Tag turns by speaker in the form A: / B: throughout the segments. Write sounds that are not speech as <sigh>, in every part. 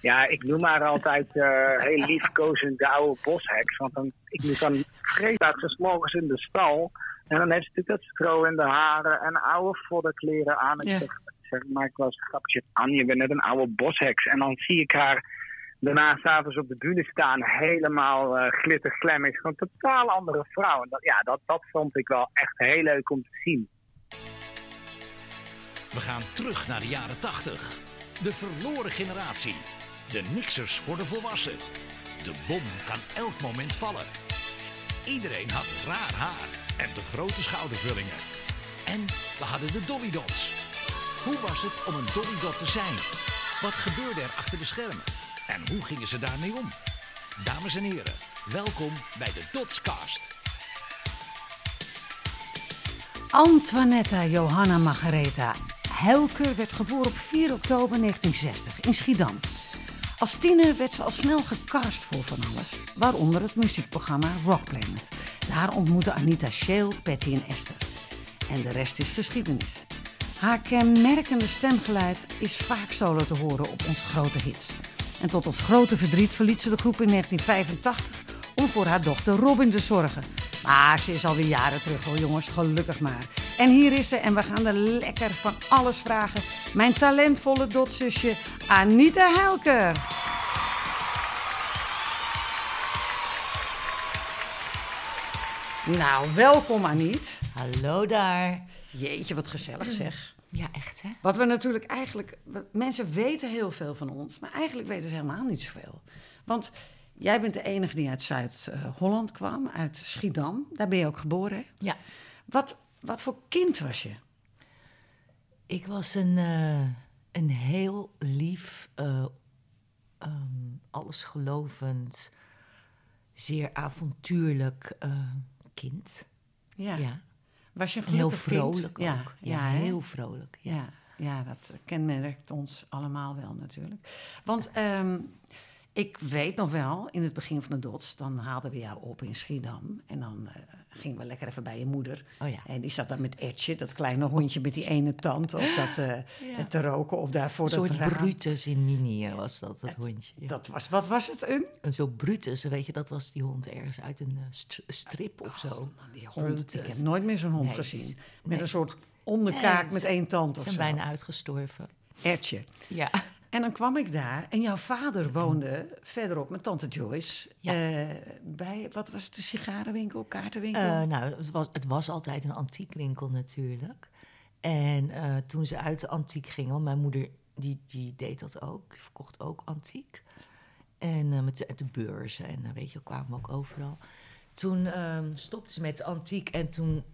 A: Ja, ik noem haar altijd uh, heel liefkozend de oude bosheks. Want dan, ik moet dan vreemd ze morgens in de stal. En dan heeft ze natuurlijk dat stro in de haren en oude voddenkleren aan. Ja. Ik zeg, zeg, maar ik was grapje, Anje, je bent net een oude bosheks. En dan zie ik haar daarna s'avonds op de bühne staan, helemaal uh, glitterglam. Is gewoon een totaal andere vrouw. En dat, ja, dat, dat vond ik wel echt heel leuk om te zien.
B: We gaan terug naar de jaren 80. De verloren generatie. De niksers worden volwassen. De bom kan elk moment vallen. Iedereen had raar haar en de grote schoudervullingen. En we hadden de Dolly Dots. Hoe was het om een Dolly Dot te zijn? Wat gebeurde er achter de schermen? En hoe gingen ze daarmee om? Dames en heren, welkom bij de Dotscast.
C: Antoinetta Johanna Margaretha Helker werd geboren op 4 oktober 1960 in Schiedam. Als tiener werd ze al snel gecast voor van alles, waaronder het muziekprogramma Rock Planet. Daar ontmoette Anita Scheel, Patty en Esther. En de rest is geschiedenis. Haar kenmerkende stemgeluid is vaak solo te horen op onze grote hits. En tot ons grote verdriet verliet ze de groep in 1985 om voor haar dochter Robin te zorgen. Maar ze is alweer jaren terug hoor jongens, gelukkig maar. En hier is ze en we gaan er lekker van alles vragen. Mijn talentvolle dotzusje Anita Helker. Nou, welkom Aniet.
D: Hallo daar.
C: Jeetje, wat gezellig zeg.
D: Ja, echt hè?
C: Wat we natuurlijk eigenlijk... Mensen weten heel veel van ons, maar eigenlijk weten ze helemaal niet zoveel. Want jij bent de enige die uit Zuid-Holland kwam, uit Schiedam. Daar ben je ook geboren hè?
D: Ja.
C: Wat, wat voor kind was je?
D: Ik was een, uh, een heel lief, uh, um, allesgelovend, zeer avontuurlijk uh, kind.
C: Ja. ja. Was je een
D: heel vrolijk
C: kind?
D: ook. Ja, ja, heel vrolijk.
C: Ja. ja. Ja, dat kenmerkt ons allemaal wel natuurlijk. Want um, ik weet nog wel, in het begin van de dots, dan haalden we jou op in Schiedam. En dan uh, gingen we lekker even bij je moeder.
D: Oh ja.
C: En die zat daar met Etje, dat kleine hondje met die ene tand, op dat, uh, ja. te roken of daarvoor
D: Een soort Brutus in Minië was dat, dat hondje.
C: Ja. Dat was, wat was het? Een?
D: Een soort Brutus, weet je, dat was die hond ergens uit een st strip of
C: oh,
D: zo.
C: Man, die hond, ik heb nooit meer zo'n hond nee, gezien. Met nee. een soort onderkaak nee, met één tand of
D: zijn
C: zo.
D: bijna uitgestorven.
C: Ertje.
D: Ja.
C: En dan kwam ik daar en jouw vader woonde verderop met tante Joyce.
D: Ja.
C: Uh, bij, wat was het, de sigarenwinkel, kaartenwinkel?
D: Uh, nou, het was, het was altijd een antiekwinkel natuurlijk. En uh, toen ze uit de antiek gingen, want mijn moeder die, die deed dat ook, die verkocht ook antiek. En met de, de, beurzen en weet je, kwamen we ook overal. Toen ehm, stopte ze met de antiek en toen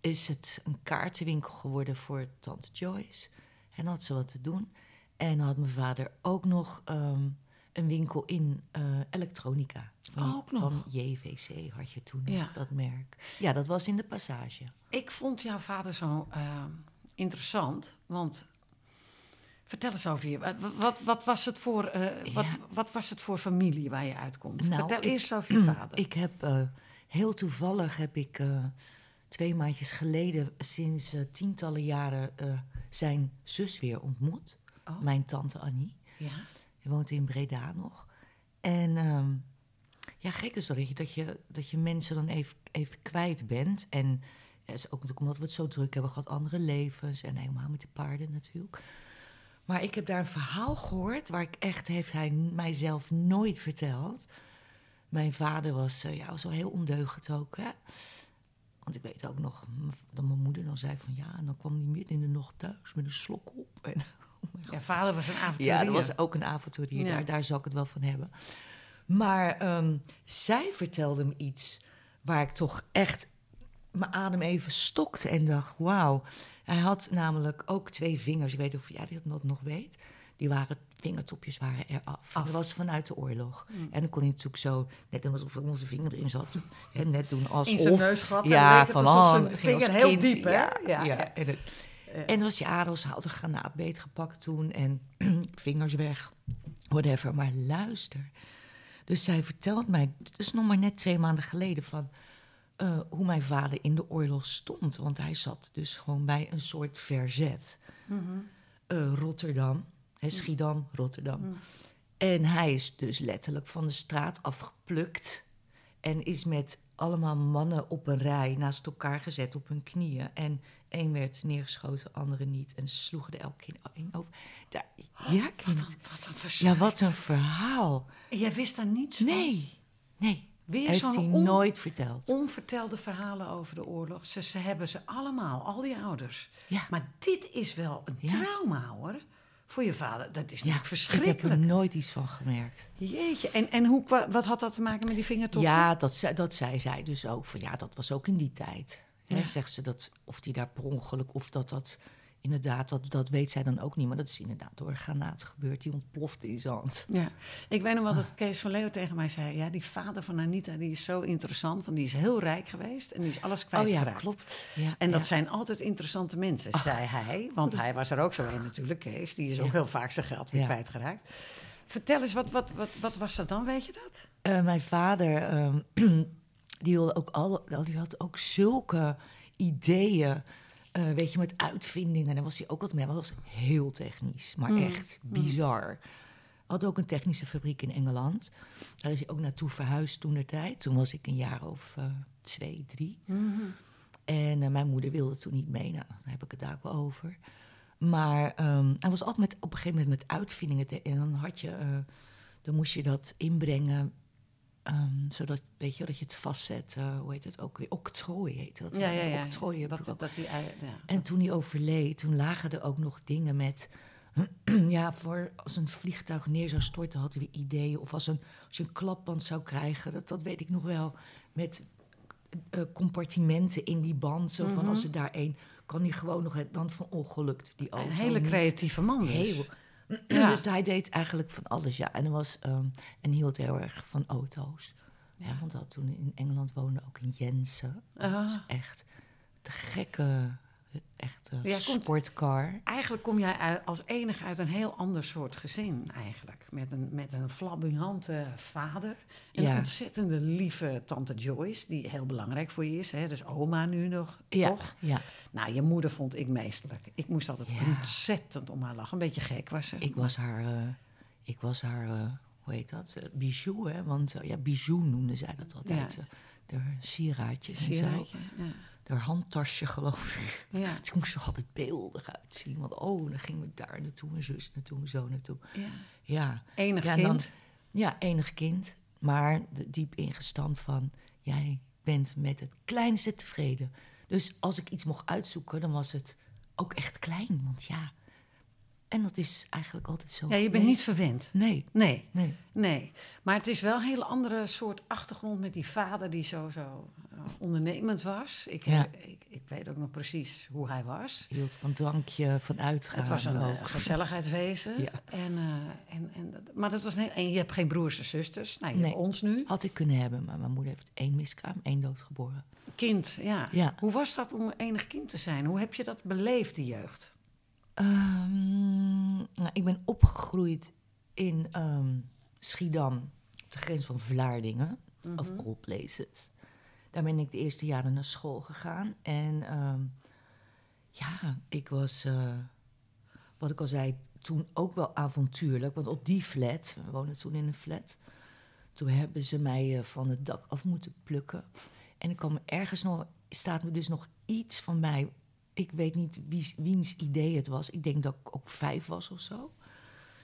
D: is het een kaartenwinkel geworden voor tante Joyce. En had ze wat te doen. En had mijn vader ook nog um, een winkel in uh, elektronica. Van,
C: ook nog?
D: Van JVC had je toen ja. nog, dat merk. Ja, dat was in de passage.
C: Ik vond jouw vader zo uh, interessant, want... Vertel eens over je. Wat, wat, was het voor, uh, wat, ja. wat, was het voor familie waar je uitkomt?
D: Nou,
C: Vertel
D: ik,
C: eerst over je <clears throat> vader.
D: Ik heb heel toevallig heb ik twee maandjes geleden, sinds tientallen jaren, zijn zus weer ontmoet. Oh. Mijn tante Annie.
C: Ja.
D: Die woont in Breda nog. En um, ja, gek is dat je, dat je, dat je mensen dan even, even kwijt bent. En ja, is ook natuurlijk omdat we het zo druk hebben gehad, andere levens. En helemaal met de paarden natuurlijk. Maar ik heb daar een verhaal gehoord waar ik echt, heeft hij mijzelf nooit verteld. Mijn vader was, uh, ja, was wel heel ondeugend ook. Hè? Want ik weet ook nog dat mijn moeder dan zei van ja, en dan kwam hij midden in de nacht thuis met een slok op. En,
C: oh ja, vader was een avonturier.
D: Ja, dat was ook een avonturier. Ja. Daar, daar zal ik het wel van hebben. Maar um, zij vertelde me iets waar ik toch echt mijn adem even stokte en dacht: wauw. Hij had namelijk ook twee vingers. Ik weet niet of jij dat nog weet. Die waren, vingertopjes waren eraf. Dat was vanuit de oorlog. Mm. En dan kon hij natuurlijk zo, net alsof onze vinger erin zat, hè, net doen alsof...
C: In zijn neusgat.
D: Ja, van
C: oh, zijn vinger heel
D: kind,
C: diep, hè?
D: Ja, ja, ja. En, het, uh. en was ja, ze had een granaatbeet gepakt toen en <clears throat> vingers weg, whatever. Maar luister. Dus zij vertelt mij, het is nog maar net twee maanden geleden, van uh, hoe mijn vader in de oorlog stond. Want hij zat dus gewoon bij een soort verzet.
C: Mm -hmm.
D: uh, Rotterdam. Hè, Schiedam, Rotterdam. En hij is dus letterlijk van de straat afgeplukt. En is met allemaal mannen op een rij naast elkaar gezet op hun knieën. En één werd neergeschoten, de andere niet. En ze sloegen er elke keer één over. Daar, ja, kind.
C: Wat een
D: Ja, wat een verhaal.
C: En jij wist daar niets van?
D: Nee, nee.
C: Weer
D: Heeft hij
C: on-
D: nooit verteld.
C: Onvertelde verhalen over de oorlog. Ze, ze hebben ze allemaal, al die ouders.
D: Ja.
C: Maar dit is wel een
D: Ja.
C: trauma, hoor. Voor je vader. Dat is
D: Ja,
C: natuurlijk
D: ik heb er
C: verschrikkelijk.
D: nooit iets van gemerkt.
C: Jeetje. En, en hoe, wa- wat had dat te maken met die vingertoppen?
D: Ja, dat, zei- dat zei zij dus ook. Van, ja, dat was ook in die tijd. Hè,
C: Ja.
D: Zegt ze dat, of die daar per ongeluk, of dat dat inderdaad, dat, dat weet zij dan ook niet. Maar dat is inderdaad door een granaat gebeurd. Die ontplofte in zijn hand.
C: Ja, ik weet nog wel dat Kees van Leeuwen tegen mij zei... ja, die vader van Anita die is zo interessant... want die is heel rijk geweest en die is alles
D: Oh ja,
C: kwijtgeraakt.
D: klopt. Ja,
C: En dat
D: ja.
C: zijn altijd interessante mensen, zei hij. Want hij was er ook zo in natuurlijk, Kees. Die is ook heel vaak zijn geld weer kwijtgeraakt. Vertel eens, wat, wat, wat, wat was dat dan, weet je dat?
D: Eh, mijn vader, ehm, <clears throat> die, wilde ook al, die had ook zulke ideeën. Eh, weet je, met uitvindingen. En daar was hij ook wat mee. Maar dat was heel technisch. Maar echt bizar. Had ook een technische fabriek in Engeland. Daar is hij ook naartoe verhuisd toen de tijd. Toen was ik een jaar of eh, twee, drie. En eh, mijn moeder wilde toen niet mee. Nou, dan heb ik het daar ook wel over. Maar ehm, hij was altijd met, op een gegeven moment met uitvindingen. te- en dan had je... dan moest je dat inbrengen Ehm, zodat, weet je, dat je het vastzet. eh, hoe heet het ook weer? Octrooi heette dat. Het octrooienbureau.
C: Dat, dat die, ja.
D: En toen hij overleed, toen lagen er ook nog dingen met... <clears throat> ja, voor als een vliegtuig neer zou storten, hadden we ideeën. Of als, een, als je een klapband zou krijgen, dat, dat weet ik nog wel. Met eh, compartimenten in die band. Zo van, als er daar één... kan hij gewoon nog... het- Dan van ongelukt die auto
C: een hele
D: niet.
C: creatieve man dus.
D: Heel.
C: Ja.
D: Dus hij deed eigenlijk van alles, ja. En, was, ehm, en hield heel erg van auto's. Ja. want hij had toen in Engeland woonde ook een Jensen. Dat
C: Ah.
D: was echt de gekke, echt
C: Ja, komt-
D: sportcar.
C: Eigenlijk kom jij uit- als enige uit een heel ander soort gezin eigenlijk. Met een, met een flamboyante vader. En een ontzettende lieve tante Joyce, die heel belangrijk voor je is. Hè? Dus oma nu nog,
D: Ja,
C: toch?
D: ja,
C: Nou, je moeder vond ik meesterlijk. Ik moest altijd ontzettend om haar lachen. Een beetje gek was ze.
D: ik was haar, eh, ik was haar eh, hoe heet dat? Eh, bijou, hè? Want eh, ja, bijou noemde zij dat altijd.
C: Ja.
D: eh, de sieraadjes en zo.
C: Sieraadje, ja.
D: Haar handtasje, geloof ik.
C: Ja.
D: Het moest er altijd beeldig uitzien. Want oh, dan gingen we daar naartoe, en zus naartoe, en zo naartoe.
C: ja.
D: Ja.
C: Enig
D: Ja, en dan-
C: kind.
D: Ja, enig kind. Maar de- diep ingestampt van... jij bent met het kleinste tevreden. Dus als ik iets mocht uitzoeken, dan was het ook echt klein. Want ja... En dat is eigenlijk altijd zo
C: Ja, je bent niet verwend.
D: Nee,
C: Nee,
D: nee.
C: nee. Maar het is wel een hele andere soort achtergrond met die vader die zo, zo eh, ondernemend was. Ik,
D: Ja.
C: ik, ik weet ook nog precies hoe hij was.
D: Hield van drankje, van uitgaan
C: Het was een eh,
D: ook.
C: gezelligheidswezen.
D: Ja.
C: En, eh, en, en, maar dat was en je hebt geen broers en zusters. Nou, je
D: Nee.
C: hebt ons nu.
D: Had ik kunnen hebben, maar mijn moeder heeft één miskraam, één doodgeboren.
C: Kind, ja.
D: Ja.
C: Hoe was dat om enig kind te zijn? Hoe heb je dat beleefd, die jeugd?
D: Ehm, nou, ik ben opgegroeid in ehm, Schiedam, op de grens van Vlaardingen, of all places. Daar ben ik de eerste jaren naar school gegaan. En ehm, ja, ik was, eh, wat ik al zei, toen ook wel avontuurlijk. Want op die flat, we woonden toen in een flat, toen hebben ze mij eh, van het dak af moeten plukken. En ik me ergens nog, staat me dus nog iets van mij. Ik weet niet wie, wiens idee het was. Ik denk dat ik ook vijf was of zo.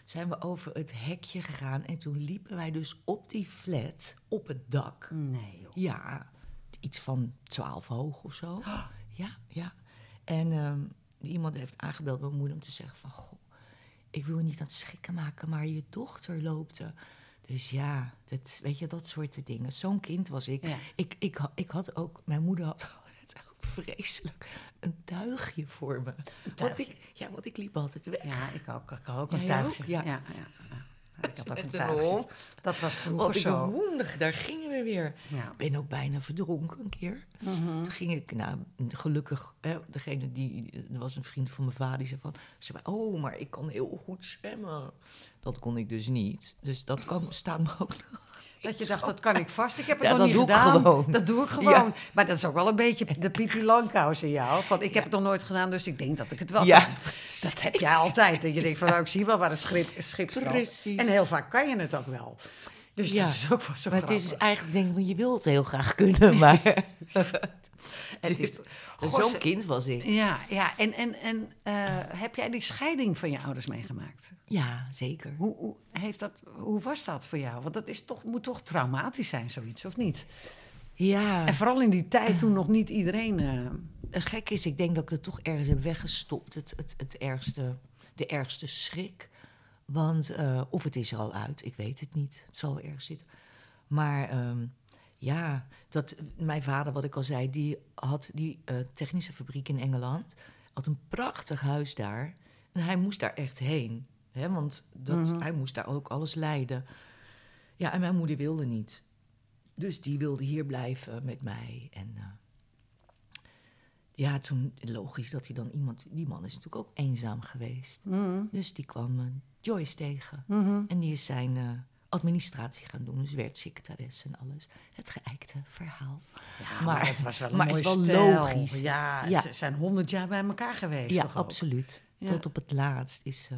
D: Zijn we over het hekje gegaan en toen liepen wij dus op die flat, op het dak.
C: Nee, joh.
D: Ja, iets van twaalf hoog of zo. <gasps> Ja, ja. En ehm, iemand heeft aangebeld bij mijn moeder om te zeggen van... Goh, ik wil je niet aan het schrikken maken, maar je dochter loopt er. Dus ja, dat, weet je, dat soort dingen. Zo'n kind was ik.
C: Ja.
D: ik, ik. Ik had ook, mijn moeder had <laughs> altijd vreselijk een tuigje voor me. Want ik, ja, want ik liep altijd weg.
C: Ja, ik ook. Ik had ook
D: Jij
C: een tuigje.
D: ook? Ja.
C: ja. Ik had ook een tuigje.
D: hond.
C: Dat was vroeger
D: Want
C: zo.
D: woensdag, daar gingen we weer.
C: Ja.
D: Ik ben ook bijna verdronken een keer.
C: Mhm.
D: Toen ging ik, nou, gelukkig, hè, degene die, er was een vriend van mijn vader, die zei van, zei, oh, maar ik kan heel goed zwemmen. Dat kon ik dus niet. Dus dat kan, staat me ook nog.
C: Dat je dacht, dat kan ik vast. Ik heb het
D: Ja,
C: nog
D: dat
C: niet
D: doe ik
C: gedaan.
D: gewoon.
C: Dat doe ik gewoon. Maar dat is ook wel een beetje de Pipi Langkous in jou. Van, ik heb het nog nooit gedaan, dus ik denk dat ik het wel
D: Ja,
C: kan. <laughs> Dat heb jij altijd. Dat je denkt van, nou, ik zie wel waar het schip, schip.
D: Precies.
C: En heel vaak kan je het ook wel. Dus
D: Ja.
C: dat is ook wel zo
D: Maar het is
C: grappig.
D: eigenlijk denk ik van je wilt het heel graag kunnen, maar <laughs> <laughs> zo'n kind was ik.
C: Ja, ja. En, en, en eh, heb jij die scheiding van je ouders meegemaakt?
D: Ja, zeker.
C: Hoe, hoe, heeft dat, hoe was dat voor jou? Want dat is toch, moet toch traumatisch zijn, zoiets, of niet?
D: Ja,
C: En vooral in die tijd toen nog niet iedereen... eh,
D: gek is, ik denk dat ik het toch ergens heb weggestopt. Het, het, het ergste, de ergste schrik. Want, eh, of het is er al uit, ik weet het niet. Het zal ergens zitten. Maar ehm, ja, dat, mijn vader, wat ik al zei, die had die eh, technische fabriek in Engeland. Had een prachtig huis daar. En hij moest daar echt heen. Hè, want dat, hij moest daar ook alles leiden. Ja, en mijn moeder wilde niet. Dus die wilde hier blijven met mij. En eh, ja, toen logisch dat hij dan iemand... Die man is natuurlijk ook eenzaam geweest. Dus die kwam eh, Joyce tegen. En die is zijn administratie gaan doen. Dus werd secretaris en alles. Het geëikte verhaal.
C: Ja,
D: Maar-
C: het was wel
D: maar is wel logisch.
C: Ja,
D: Ja.
C: ze zijn honderd jaar bij elkaar geweest.
D: Ja,
C: toch
D: absoluut.
C: Ja.
D: Tot op het laatst is ze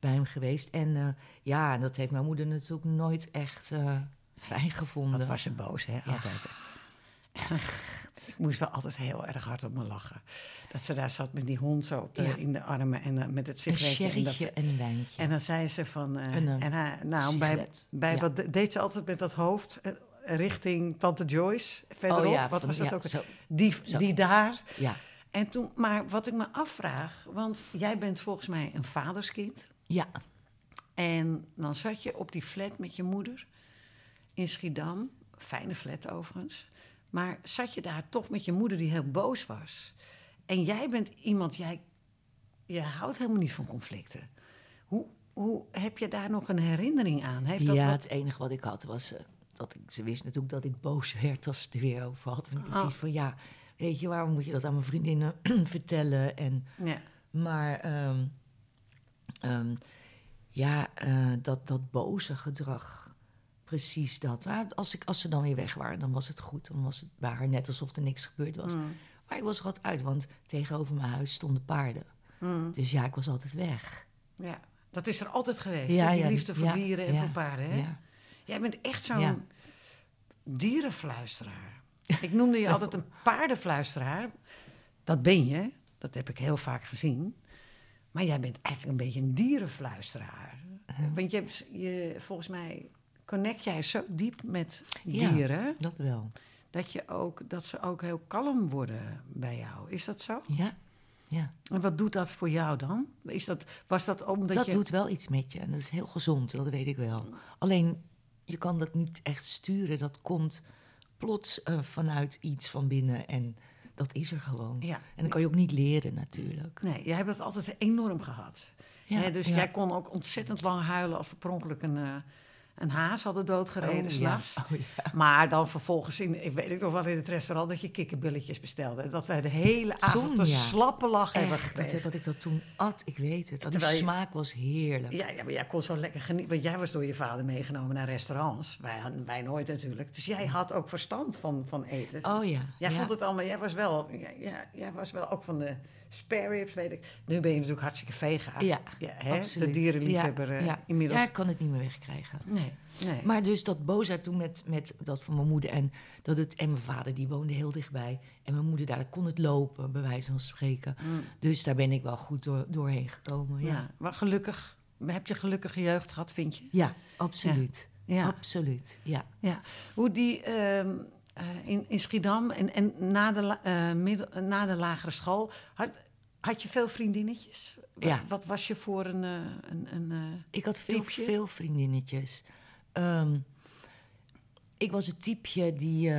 D: bij hem geweest. En eh, ja, dat heeft mijn moeder natuurlijk nooit echt eh, fijn gevonden.
C: Dat was ze boos, hè? Altijd. <laughs> Echt. Ik moest wel altijd heel erg hard op me lachen. Dat ze daar zat met die hond zo op de,
D: Ja.
C: in de armen en eh, met het sigaretje. en, dat ze-
D: en een wijntje.
C: en dan zei ze van... eh, en hij, nou, bij, bij
D: Ja.
C: wat de- deed ze altijd met dat hoofd eh, richting Tante Joyce verderop.
D: Oh ja,
C: wat
D: van-
C: was dat ook?
D: zo.
C: Die,
D: Zo.
C: die daar.
D: ja.
C: En toen, maar wat ik me afvraag, want jij bent volgens mij een vaderskind.
D: ja,
C: En dan zat je op die flat met je moeder in Schiedam. Fijne flat overigens. Maar zat je daar toch met je moeder die heel boos was. En jij bent iemand, jij, jij houdt helemaal niet van conflicten. Hoe, hoe heb je daar nog een herinnering aan? Heeft dat
D: ja,
C: wat-
D: het enige wat ik had was eh, dat ik, ze wist natuurlijk dat ik boos werd als ze het er weer over had. En
C: Oh.
D: precies van ja, weet je, waarom moet je dat aan mijn vriendinnen <clears throat> vertellen? En,
C: ja.
D: maar ehm, ehm, ja, eh, dat, dat boze gedrag, precies dat. Maar als, ik, als ze dan weer weg waren, dan was het goed. Dan was het bij haar net alsof er niks gebeurd was.
C: Mm.
D: Maar ik was er altijd uit, want tegenover mijn huis stonden paarden.
C: Mm.
D: Dus ja, ik was altijd weg.
C: ja, dat is er altijd geweest.
D: Ja,
C: die
D: ja,
C: liefde voor
D: ja,
C: dieren en voor paarden. Hè? Jij bent echt zo'n dierenfluisteraar. Ik noemde je <laughs> altijd een paardenfluisteraar. Dat ben je, dat heb ik heel vaak gezien. Maar jij bent eigenlijk een beetje een dierenfluisteraar. Want je, hebt- je, volgens mij connect jij zo diep met
D: Ja.
C: dieren...
D: Dat wel.
C: Dat, je ook, dat ze ook heel kalm worden bij jou. Is dat zo?
D: Ja, ja.
C: En wat doet dat voor jou dan? Is dat, was dat omdat
D: dat
C: je...
D: doet wel iets met je en dat is heel gezond, dat weet ik wel. Alleen, je kan dat niet echt sturen. Dat komt plots eh, vanuit iets van binnen en dat is er gewoon.
C: Ja.
D: En dat kan je ook niet leren natuurlijk.
C: Nee, jij hebt het altijd enorm gehad.
D: Ja,
C: dus
D: ja.
C: jij kon ook ontzettend lang huilen als we per ongeluk een, eh, een haas hadden doodgereden
D: Oh,
C: s'nachts.
D: ja. Oh, ja.
C: Maar dan vervolgens, in, ik weet ik nog wel in het restaurant, dat je kikkerbilletjes bestelde. En dat wij de hele avond
D: Toen,
C: een
D: ja.
C: slappe lach hebben
D: Echt,
C: gekregen.
D: dat ik dat toen at, ik weet het.
C: Je-
D: smaak was heerlijk.
C: Ja, ja, maar jij kon zo lekker genieten. Want jij was door je vader meegenomen naar restaurants. Wij, wij nooit natuurlijk. Dus jij had ook verstand van, van eten.
D: Oh ja.
C: Jij
D: ja.
C: vond het allemaal, jij was wel, jij was wel ook van de spare ribs, weet ik. Nu ben je natuurlijk hartstikke vegan.
D: Ja,
C: hè?
D: absoluut.
C: De dierenliefhebber
D: Ja,
C: eh,
D: ja.
C: inmiddels.
D: Ja, ik kan het niet meer wegkrijgen.
C: Nee, nee.
D: Maar dus dat boosheid toen met, met dat van mijn moeder en dat het en mijn vader die woonde heel dichtbij en mijn moeder daar kon het lopen bij wijze van spreken.
C: Mm.
D: Dus daar ben ik wel goed door, doorheen gekomen.
C: ja.
D: Ja,
C: maar gelukkig, heb je gelukkige jeugd gehad, vind je?
D: ja absoluut.
C: Ja.
D: Absoluut. Ja.
C: Ja. Hoe die ehm, eh, in, in Schiedam en, en na, de, middel, eh, na de lagere school, had, had je veel vriendinnetjes? Wat,
D: Ja.
C: wat was je voor een... een, een
D: Ik had veel,
C: Typje?
D: veel vriendinnetjes. Ehm, ik was het typeje die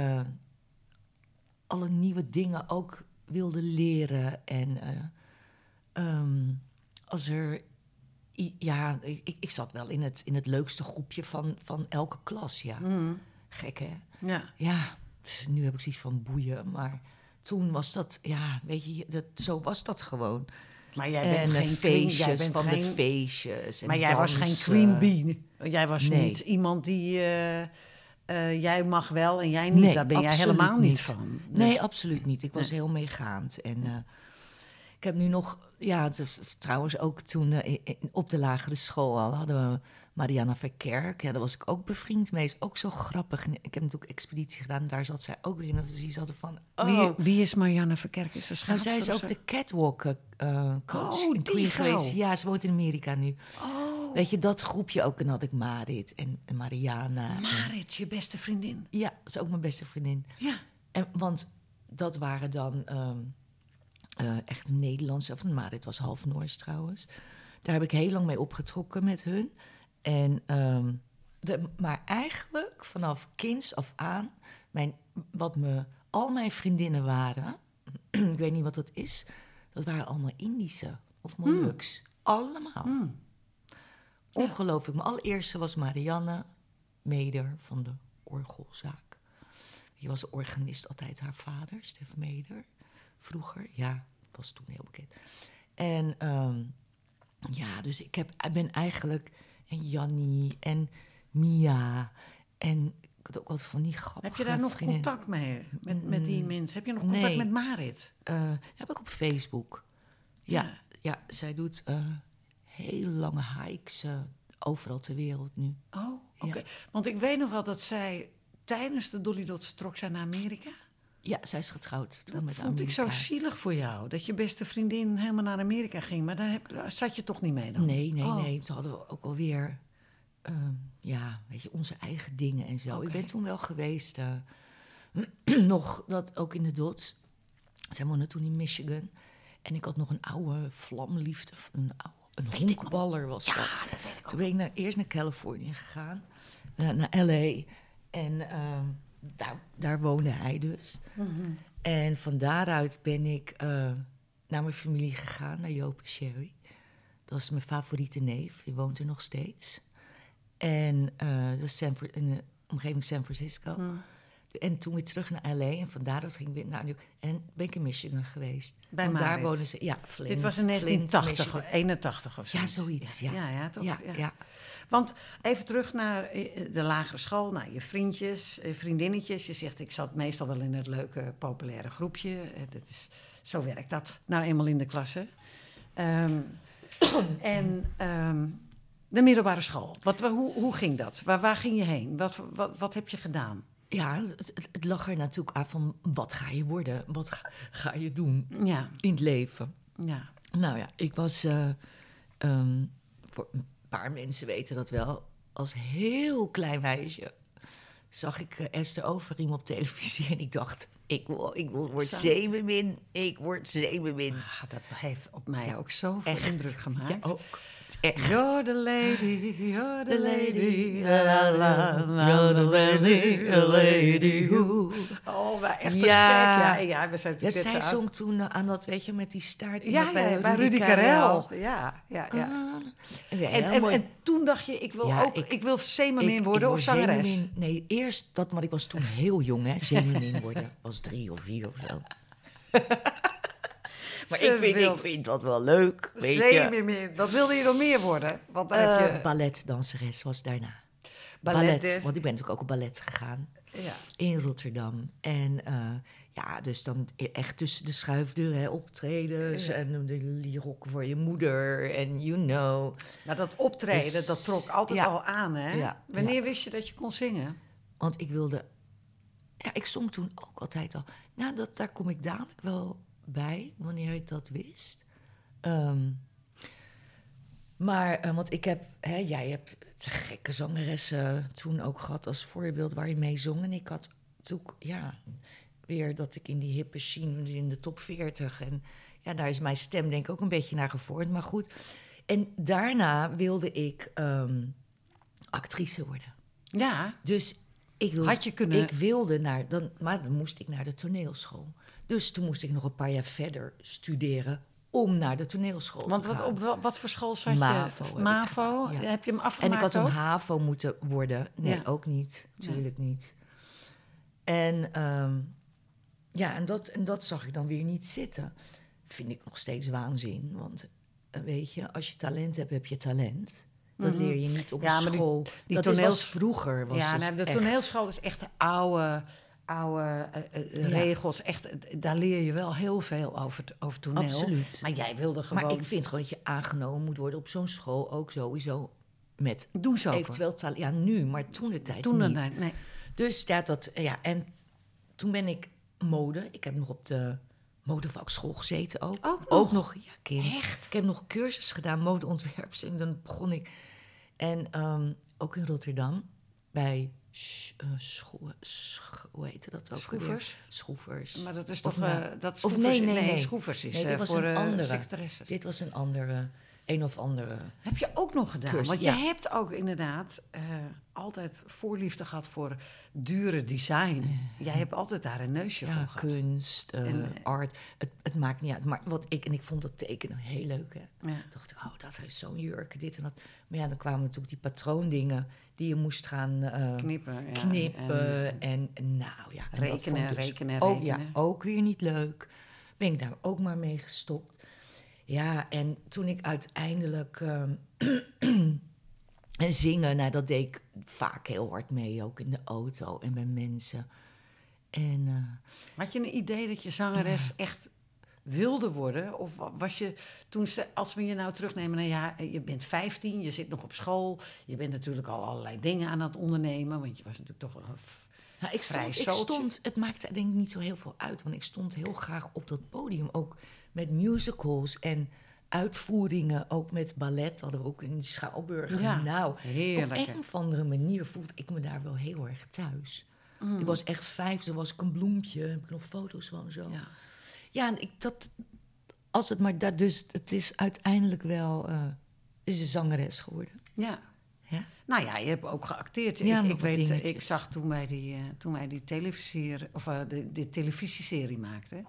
D: alle nieuwe dingen ook wilde leren. En ehm, als er. Ja, ik, ik- ik zat wel in het, in het leukste groepje van, van elke klas. Ja.
C: mm,
D: Gek hè?
C: ja.
D: Ja, dus nu heb ik zoiets van boeien. Maar toen was dat, ja, weet je, dat, zo was dat gewoon.
C: Maar jij
D: en
C: bent geen queen,
D: feestjes
C: jij bent
D: van
C: geen,
D: de feestjes. En
C: Maar jij was geen queen bee. Jij was
D: Nee.
C: niet iemand die, eh, eh, jij mag wel en jij niet.
D: Nee,
C: Daar ben jij helemaal niet
D: niet.
C: van. Dus-
D: Nee, absoluut niet. Ik was heel meegaand. En eh, ik heb nu nog, ja, trouwens ook toen op de lagere school al hadden we Mariana Verkerk. Ja, daar was ik ook bevriend mee. Is ook zo grappig. En ik heb natuurlijk expeditie gedaan. Daar zat zij ook weer in. Dus die hadden van, oh,
C: wie, wie is Marianne Verkerk? Is ze
D: nou, zij is ook de catwalk eh, coach
C: Oh,
D: in
C: die
D: Queen. Ja, ze woont in Amerika nu.
C: Oh,
D: Weet je, dat groepje ook. En dan had ik Marit en, en Mariana. en-
C: Marit, je beste vriendin.
D: ja, dat is ook mijn beste vriendin.
C: Ja.
D: En, want dat waren dan ehm eh, echt Nederlandse, of Marit was half Noors trouwens. Daar heb ik heel lang mee opgetrokken met hun. En, ehm, de, maar eigenlijk vanaf kinds af aan, mijn, wat me, al mijn vriendinnen waren, <clears throat> ik weet niet wat dat is, dat waren allemaal Indische of Molux. Allemaal.
C: Hmm.
D: Ongelooflijk. Mijn allereerste was Marianne Meder van de Orgelzaak. Die was organist altijd haar vader, Stef Meder. Vroeger, ja, was toen heel bekend. En ehm, ja, dus ik, heb, ik ben eigenlijk... En Jannie en Mia en... Ik had ook wat van die grappige
C: Heb je daar nog contact mee? Met, met die mensen? Heb je nog contact
D: Nee.
C: met Marit?
D: Eh, heb ik op Facebook. Ja,
C: Ja.
D: ja. zij doet eh hele lange hikes eh, overal ter wereld nu.
C: Oh, oké.
D: Ja.
C: Want ik weet nog wel dat zij tijdens de Dolly Dots trok zij naar Amerika.
D: Ja, zij is getrouwd. toen
C: Dat
D: met
C: vond ik zo zielig voor jou. Dat je beste vriendin helemaal naar Amerika ging. Maar daar, heb, daar zat je toch niet mee dan?
D: Nee, nee,
C: Oh.
D: nee. Toen hadden we ook alweer, ehm ja, weet je, onze eigen dingen en zo.
C: Oké.
D: Ik ben toen wel geweest, eh, <clears throat> nog dat ook in de Dots. Zij woonde toen in Michigan. En ik had nog een oude vlamliefde, een, oude, een honkballer was dat.
C: dat weet ik
D: Toen ben ik naar, eerst naar Californië gegaan, naar, naar LA. En ehm, daar, daar woonde hij dus.
C: Mhm.
D: En van daaruit ben ik eh, naar mijn familie gegaan, naar Joop en Sherry. Dat is mijn favoriete neef, die woont er nog steeds. En eh, dat is San, in de omgeving San Francisco.
C: Mhm.
D: En toen weer terug naar LA en van daaruit ging ik weer naar New York. En ben ik in Michigan geweest.
C: Bij
D: Want daar wonen ze, ja, Flint.
C: Dit was in
D: Flint,
C: 1980,
D: Michigan.
C: 81 of zo.
D: Ja, zoiets, ja.
C: Ja, ja, toch?
D: Ja, ja.
C: Want even terug naar eh, de lagere school, naar je vriendjes, eh, vriendinnetjes. Je zegt, ik zat meestal wel in het leuke, populaire groepje. Eh, Dat is, zo werkt dat nou eenmaal in de klasse. Ehm, <coughs> en ehm, de middelbare school, wat, wa- hoe, hoe ging dat? Waar, waar ging je heen? Wat, wat, wat heb je gedaan?
D: Ja, het, lag er natuurlijk aan van wat ga je worden? Wat ga, ga je doen
C: Ja,
D: in het leven?
C: ja.
D: Nou ja, ik was, eh, ehm, voor een paar mensen weten dat wel, als heel klein meisje zag ik eh, Esther Overiem op televisie en ik dacht, ik, wil, ik wil, word zeemermin, ik word zeemermin.
C: Ah, dat heeft op mij ook zoveel
D: echt.
C: indruk gemaakt.
D: Ja, ook. Echt.
C: You're the lady, you're the
D: The
C: lady.
D: la la la, you're the lady, a lady who.
C: Oh, maar echt
D: Ja.
C: gek. Ja, ja, we zijn
D: Ja, zij zong toen eh, aan dat, weet je, met die staart. in
C: Ja,
D: dat
C: ja, bij Rudy Karel. Ja, ja, ja.
D: En,
C: En, en, en toen dacht je, ik wil
D: Ja,
C: ook, ik,
D: ik-
C: wil zeemermin worden
D: ik
C: of zangeres.
D: zeemermin. Nee, eerst dat, maar ik was toen heel jong, hè. Zeemermin <laughs> worden. Was drie of vier of zo. <laughs> maar ik vind,
C: wil-
D: ik vind dat wel leuk, weet.
C: Zeemermin, wat wilde je nog meer worden? Want dan heb
D: Eh,
C: je
D: balletdanseres was daarna.
C: ballet.
D: Ballet, want ik ben natuurlijk ook op ballet gegaan.
C: ja.
D: in Rotterdam. En eh, ja, dus dan echt tussen de schuifdeuren optredens
C: Ja.
D: en de die rokken voor je moeder en you know.
C: Maar dat optreden,
D: Dus-
C: dat trok altijd
D: ja.
C: al aan, hè?
D: Ja,
C: Wanneer wist je dat je kon zingen?
D: Want ik wilde... Ja, ik zong toen ook altijd al. Nou, dat, daar kom ik dadelijk wel bij, wanneer ik dat wist. Ehm, maar, eh, want ik heb... Hè, jij hebt te gekke zangeressen toen ook gehad als voorbeeld waar je mee zong. En ik had toen, ja, weer dat ik in die hippe scene, in de top 40. En ja, daar is mijn stem denk ik ook een beetje naar gevormd. Maar goed. En daarna wilde ik ehm, actrice worden.
C: Ja,
D: Dus ik wilde,
C: Had je kunnen-
D: ik wilde naar, dan, maar dan moest ik naar de toneelschool. Dus toen moest ik nog een paar jaar verder studeren om naar de toneelschool
C: want
D: te
C: wat, op wat voor school zat je?
D: MAVO heb ik
C: MAVO?
D: gedaan, ja.
C: Heb je hem
D: en
C: afgemaakt
D: ik had een? HAVO moeten worden. Nee,
C: Ja.
D: ook niet. Tuurlijk niet. En ehm, ja, en dat, en dat zag ik dan weer niet zitten. Vind ik nog steeds waanzin. Want eh, weet je, als je talent hebt, heb je talent. Dat leer je niet op
C: Mhm. Ja, maar die-
D: school.
C: die
D: dat
C: toneels-
D: is was vroeger. Was
C: ja,
D: dus
C: nou, de
D: echt-
C: toneelschool is echt de oude, oude eh, eh,
D: Ja.
C: regels. Echt, daar leer je wel heel veel over, over toneel.
D: Absoluut.
C: Maar jij wilde gewoon...
D: Maar ik vind gewoon dat je aangenomen moet worden op zo'n school ook sowieso met
C: Doe zo.
D: eventueel talent. Ja, nu, maar toen de tijd
C: Toen
D: niet.
C: nee.
D: Dus ja, dat, ja, en toen ben ik mode. Ik heb nog op de modevakschool gezeten ook.
C: Ook nog?
D: Ook nog, ja, kind.
C: Echt?
D: Ik heb nog cursus gedaan, modeontwerpers. En dan begon ik. En ehm, ook in Rotterdam, bij Sch- Sch- hoe heette dat ook?
C: Schroevers?
D: Schroevers.
C: Maar dat is
D: Of
C: toch...
D: nou-
C: eh, dat
D: of
C: schroevers-
D: nee, nee, nee.
C: schroevers is
D: Nee, dit
C: eh,
D: was
C: voor
D: een andere. Dit was een andere, een of andere.
C: Heb je ook nog gedaan?
D: Cursus,
C: Want
D: ja.
C: je hebt ook inderdaad eh, altijd voorliefde gehad voor dure design. Jij hebt altijd daar een neusje
D: Ja,
C: voor gehad.
D: kunst, eh,
C: En, eh,
D: art. Het, het maakt niet uit. Maar wat ik, en ik vond dat tekenen heel leuk. Hè.
C: Ja.
D: dacht ik, oh, dat is zo'n jurk, dit en dat. Maar ja, dan kwamen natuurlijk die patroondingen die je moest gaan
C: Knippen. ja.
D: knippen.
C: En-
D: En, nou ja, en
C: Rekenen,
D: vond ik dus
C: rekenen,
D: ook, Ja,
C: rekenen.
D: ook weer niet leuk. Ben ik daar ook maar mee gestopt. Ja, en toen ik uiteindelijk... ehm, <clears throat> en zingen, nou, dat deed ik vaak heel hard mee, ook in de auto en bij mensen. En eh,
C: Had je een idee dat je zangeres echt wilde worden? Of wa- was je toen, ze, als we je nou terugnemen naar ja, je bent 15, je zit nog op school, je bent natuurlijk al allerlei dingen aan het ondernemen, want je was natuurlijk toch een
D: Nou, ik stond, ik stond, het maakte denk ik niet zo heel veel uit, want ik stond heel graag op dat podium, ook met musicals en uitvoeringen, ook met ballet hadden we ook in de Schouwburg.
C: Ja,
D: nou,
C: heerlijk,
D: op een of andere manier voelde ik me daar wel heel erg thuis. Ik was echt vijf, toen was ik een bloempje, heb ik nog foto's van zo.
C: ja.
D: Ja, en ik, dat, als het maar dat, dus het is uiteindelijk wel, eh is een zangeres geworden.
C: ja.
D: Ja?
C: Nou ja, je hebt ook geacteerd.
D: Ja,
C: ik, ik weet, eh, ik zag toen wij die, eh, toen wij die televisie, of de, de televisieserie maakten,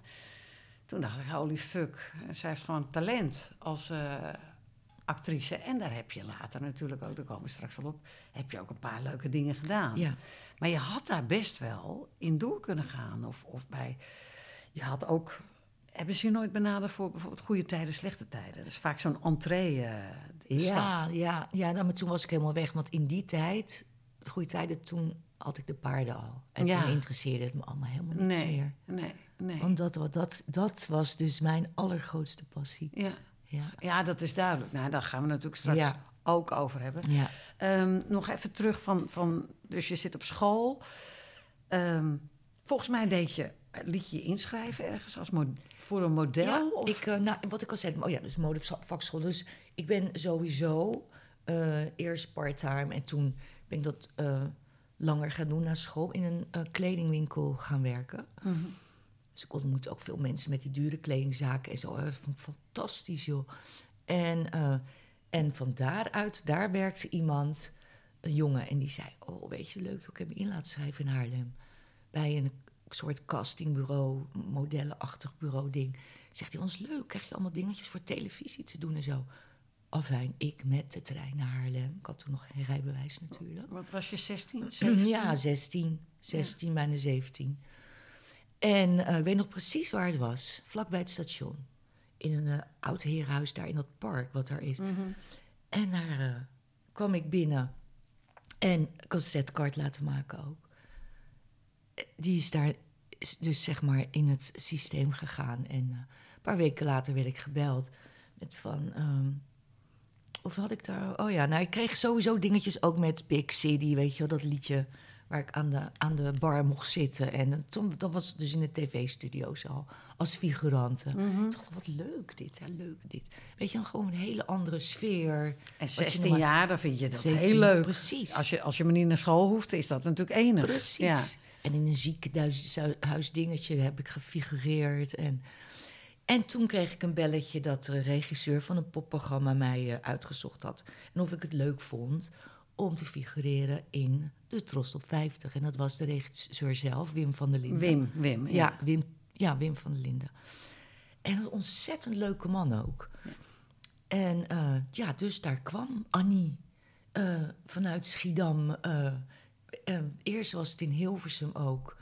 C: toen dacht ik, holy fuck, zij heeft gewoon talent als eh, actrice. En daar heb je later natuurlijk ook, daar komen we straks al op, heb je ook een paar leuke dingen gedaan.
D: Ja.
C: Maar je had daar best wel in door kunnen gaan. Of, of bij, je had ook, hebben ze je nooit benaderd voor bijvoorbeeld goede tijden, slechte tijden? Dat is vaak zo'n entree stap.
D: Ja, ja, ja nou, maar toen was ik helemaal weg. Want in die tijd, de goede tijden, toen had ik de paarden al. En
C: Ja.
D: toen interesseerde het me allemaal helemaal niks
C: Nee,
D: meer.
C: nee, nee.
D: Want dat, dat, dat was dus mijn allergrootste passie.
C: Ja.
D: Ja.
C: ja, dat is duidelijk. Nou, daar gaan we natuurlijk straks
D: Ja.
C: ook over hebben.
D: ja.
C: Ehm, nog even terug van, van, dus je zit op school. Ehm, volgens mij deed je, liet je je inschrijven ergens als voor een model?
D: Ja,
C: of?
D: ik, eh, nou, wat ik al zei, oh ja, dus modevakschool. Dus ik ben sowieso eh, eerst part-time en toen ben ik dat eh, langer gaan doen na school in een eh, kledingwinkel gaan werken.
C: Mhm.
D: Dus ik ontmoette ook veel mensen met die dure kledingzaken en zo. Dat vond ik fantastisch, joh. En, eh, en van daaruit, daar werkte iemand, een jongen, en die zei: Oh, weet je, leuk, ik heb me in laten schrijven in Haarlem. Bij een soort castingbureau, modellenachtig bureau ding. Zegt hij, ons leuk, krijg je allemaal dingetjes voor televisie te doen en zo. Afijn, ik met de trein naar Haarlem. Ik had toen nog geen rijbewijs natuurlijk.
C: Wat was je, 16? 17? <clears throat>
D: Ja, 16. 16, bijna 17. En eh, ik weet nog precies waar het was. Vlakbij het station. In een eh, oud herenhuis daar in dat park wat daar is. En daar eh, kwam ik binnen. En cassettekaart laten maken ook. Die is daar dus zeg maar in het systeem gegaan. En een paar weken later werd ik gebeld. Met van... ehm, of had ik daar... Oh ja, nou, ik kreeg sowieso dingetjes ook met Big City, weet je wel, dat liedje waar ik aan de, aan de bar mocht zitten. En toen, dat was dus in de tv-studio's al, als figurante. Ik dacht, wat leuk dit, ja, leuk dit. Weet je, dan gewoon een hele andere sfeer.
C: En
D: Wat je
C: 16
D: nog-
C: jaar, dan vind je dat
D: 17,
C: heel leuk.
D: precies.
C: Als je, als je maar niet naar school hoeft, is dat natuurlijk enig.
D: Precies.
C: Ja.
D: En in een ziekenhuisdingetje heb ik gefigureerd. En, en toen kreeg ik een belletje dat de regisseur van een popprogramma mij eh, uitgezocht had. En of ik het leuk vond om te figureren in de Trost op 50. En dat was de regisseur zelf, Wim van der Linden.
C: Wim, Wim. Ja.
D: Ja, Wim, ja, Wim van der Linden. En een ontzettend leuke man ook. En eh, ja, dus daar kwam Annie eh, vanuit Schiedam. eh, eerst was het in Hilversum ook.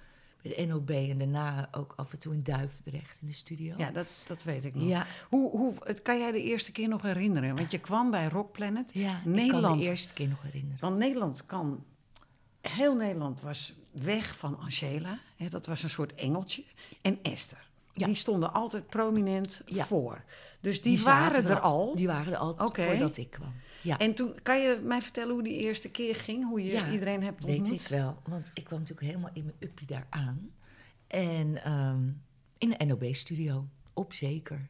D: De NOB en daarna ook af en toe in Duivendrecht in de studio.
C: Ja, dat, dat weet ik nog.
D: ja,
C: Hoe, hoe, het- kan jij de eerste keer nog herinneren? Want je kwam bij Rock Planet.
D: ja ik kan
C: Nederland.
D: de eerste keer nog herinneren.
C: Want Nederland kan... Heel Nederland was weg van Angela. Hè, dat was een soort engeltje. En Esther.
D: Ja.
C: Die stonden altijd prominent
D: Ja.
C: voor. Dus die, waren er al.
D: Die waren er al voordat ik kwam. Ja,
C: En toen, kan je mij vertellen hoe die eerste keer ging? Hoe je
D: Ja,
C: iedereen hebt ontmoet?
D: weet ik wel. Want ik kwam natuurlijk helemaal in mijn uppie daar aan. En ehm, in de NOB-studio, op zeker.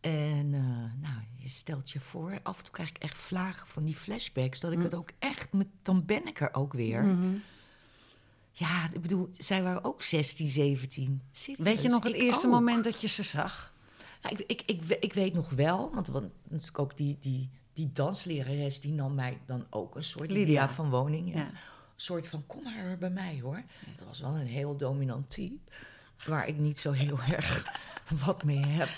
D: En eh, nou, je stelt je voor, af en toe krijg ik echt vlagen van die flashbacks, dat ik
C: Mm.
D: het ook echt, met, dan ben ik er ook weer.
C: Mhm.
D: Ja, ik bedoel, zij waren ook 16, 17. Serieus,
C: Weet je nog het eerste
D: ook.
C: moment dat je ze zag?
D: Ja, ik, ik, ik weet nog wel, want, want natuurlijk ook die, die, die danslerares, die nam mij dan ook een soort
C: Lydia.
D: Lydia van Woning.
C: Ja.
D: Een soort van, kom maar bij mij hoor. Dat was wel een heel dominant type, waar ik niet zo heel <laughs> erg wat mee heb.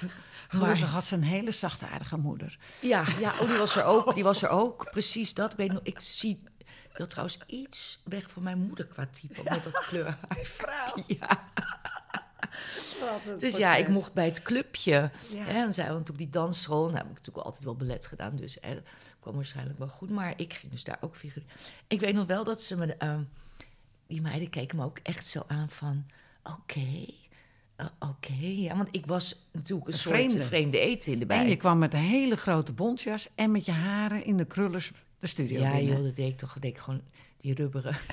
C: Gelukkig
D: Maar
C: had ze een hele zachtaardige moeder.
D: ja, ja oh, die was er ook, die was er ook, precies dat. Ik weet nog, ik zie dat trouwens iets weg van mijn moeder qua type, met dat kleur.
C: Vrouw.
D: Ja. Dus ja, ik mocht bij het clubje.
C: Ja.
D: Hè, en zij want op die dansschool. Nou, heb ik natuurlijk altijd wel ballet gedaan. Dus hè, dat kwam waarschijnlijk wel goed. Maar ik ging dus daar ook figureren. Ik weet nog wel dat ze me... ehm, die meiden keken me ook echt zo aan van... Oké, eh, oké. Ja, want ik was natuurlijk een,
C: Een
D: soort
C: vreemde.
D: vreemde, eten in de bijt.
C: En je kwam met een hele grote bontjas en met je haren in de krullers de studio
D: Ja,
C: binnen.
D: joh, dat deed ik toch. Dat deed ik gewoon die rubberen... <laughs>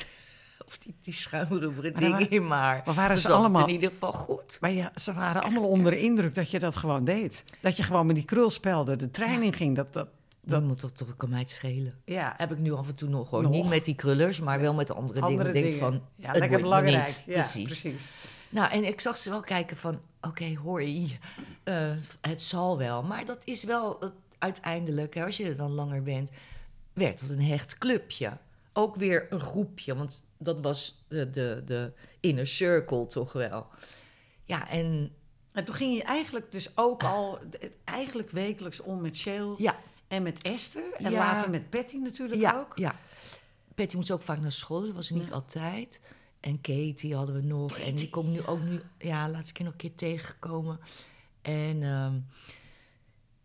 D: Of die, die schuimrubberen dingen
C: dan
D: maar.
C: maar waren
D: Dan
C: ze allemaal-
D: in ieder geval goed.
C: Maar ja, ze waren allemaal onder de indruk dat je dat gewoon deed. Dat je gewoon met die krulspelden de trein in ging. Dat, dat,
D: Dat moet toch, toch kan mij het schelen.
C: ja,
D: Heb ik nu af en toe nog.
C: Nog.
D: Niet met die krullers, maar wel met de andere,
C: andere
D: dingen.
C: dingen.
D: Denk van,
C: ja,
D: het
C: lekker belangrijk.
D: niet.
C: Ja,
D: precies.
C: precies.
D: Nou, en ik zag ze wel kijken van, oké, hoor je, eh, het zal wel. Maar dat is wel uiteindelijk, hè, als je er dan langer bent, werd het een hecht clubje. Ook weer een groepje, want dat was de, de, de inner circle toch wel. Ja, en
C: En toen ging je eigenlijk dus ook al eigenlijk wekelijks om met Shale
D: ja,
C: en met Esther. En
D: Ja.
C: later met Betty natuurlijk
D: ja,
C: ook.
D: ja. Patty moest ook vaak naar school, dat was niet altijd. En Katie hadden we nog. En die komt nu ook nu, ja, laatste keer nog een keer tegengekomen. En ehm,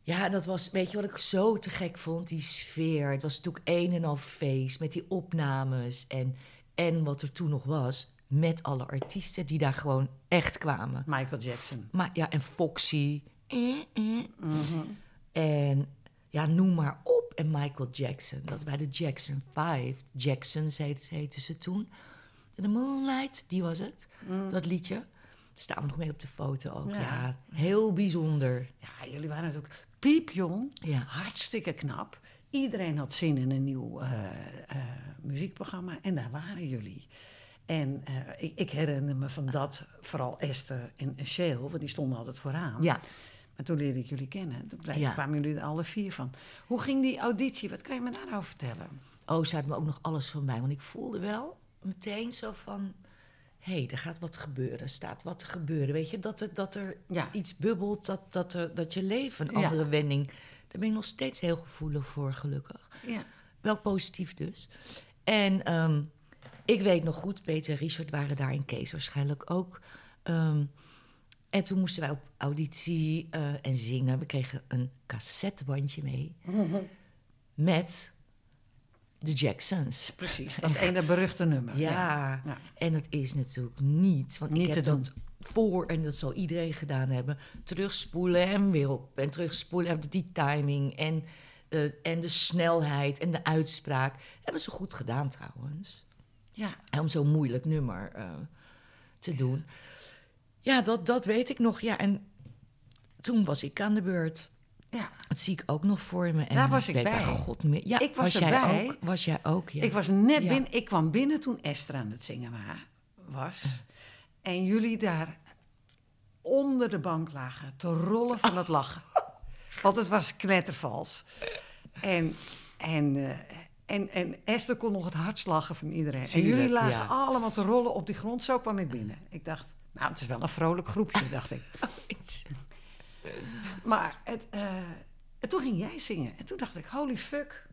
D: ja, dat was, weet je wat ik zo te gek vond? Die sfeer. Het was natuurlijk een en al feest met die opnames. En, en wat er toen nog was, met alle artiesten die daar gewoon echt kwamen.
C: Michael Jackson.
D: Maar ja, en Foxy. Eh, eh.
C: Mhm.
D: En ja, noem maar op. En Michael Jackson. Dat bij de Jackson 5. Jacksons heten, heten ze toen. The Moonlight, die was het. Dat liedje. Daar staan we nog mee op de foto ook.
C: Ja.
D: Ja, heel bijzonder.
C: Ja, jullie waren natuurlijk piepjong.
D: Ja.
C: Hartstikke knap. Iedereen had zin in een nieuw eh, eh, muziekprogramma. En daar waren jullie. En eh, ik, ik herinner me van dat vooral Esther en Shale, want die stonden altijd vooraan.
D: Ja,
C: Maar toen leerde ik jullie kennen. Toen
D: Ja.
C: kwamen jullie er alle vier van. Hoe ging die auditie? Wat kan je me daarover vertellen?
D: oh, ze had me ook nog alles van mij. Want ik voelde wel meteen zo van... Hé, hey, er gaat wat gebeuren. Er staat wat te gebeuren. Weet je, dat er, dat er
C: Ja.
D: iets bubbelt. Dat, dat, er, dat je leven een
C: Ja.
D: andere wending... Daar ben ik nog steeds heel gevoelig voor, gelukkig.
C: Ja.
D: Wel positief dus. En ehm, ik weet nog goed, Peter en Richard waren daar in Kees waarschijnlijk ook. Ehm, en toen moesten wij op auditie eh, en zingen. We kregen een cassettebandje mee met de Jacksons.
C: Precies, dat ene beruchte nummer.
D: Ja,
C: Ja.
D: en dat is natuurlijk niet. Want
C: Niet
D: ik heb dat voor, en dat zal iedereen gedaan hebben, terugspoelen en weer op. En terugspoelen, hebben die timing en, eh, en de snelheid en de uitspraak. Hebben ze goed gedaan trouwens.
C: ja.
D: En om zo'n moeilijk nummer eh, te doen. Ja, dat, dat weet ik nog. Ja, en toen was ik aan de beurt.
C: ja.
D: Dat zie ik ook nog voor me. En
C: Daar was ik
D: weet
C: bij.
D: God. Ja,
C: Ik was
D: jij
C: erbij.
D: Ook? Was jij ook? Ja.
C: Ik was net
D: Ja.
C: binnen. Ik kwam binnen toen Esther aan het zingen wa- was. En jullie daar onder de bank lagen te rollen van het lachen. <laughs> Want het was knettervals. En, en, eh, en, en Esther kon nog het hardst lachen van iedereen. en jullie lagen
D: ja.
C: allemaal te rollen op die grond. Zo kwam ik binnen. Ik dacht, nou, het is wel een vrolijk groepje, <laughs> dacht ik. Maar het, eh, en toen ging jij zingen. En toen dacht ik, holy fuck.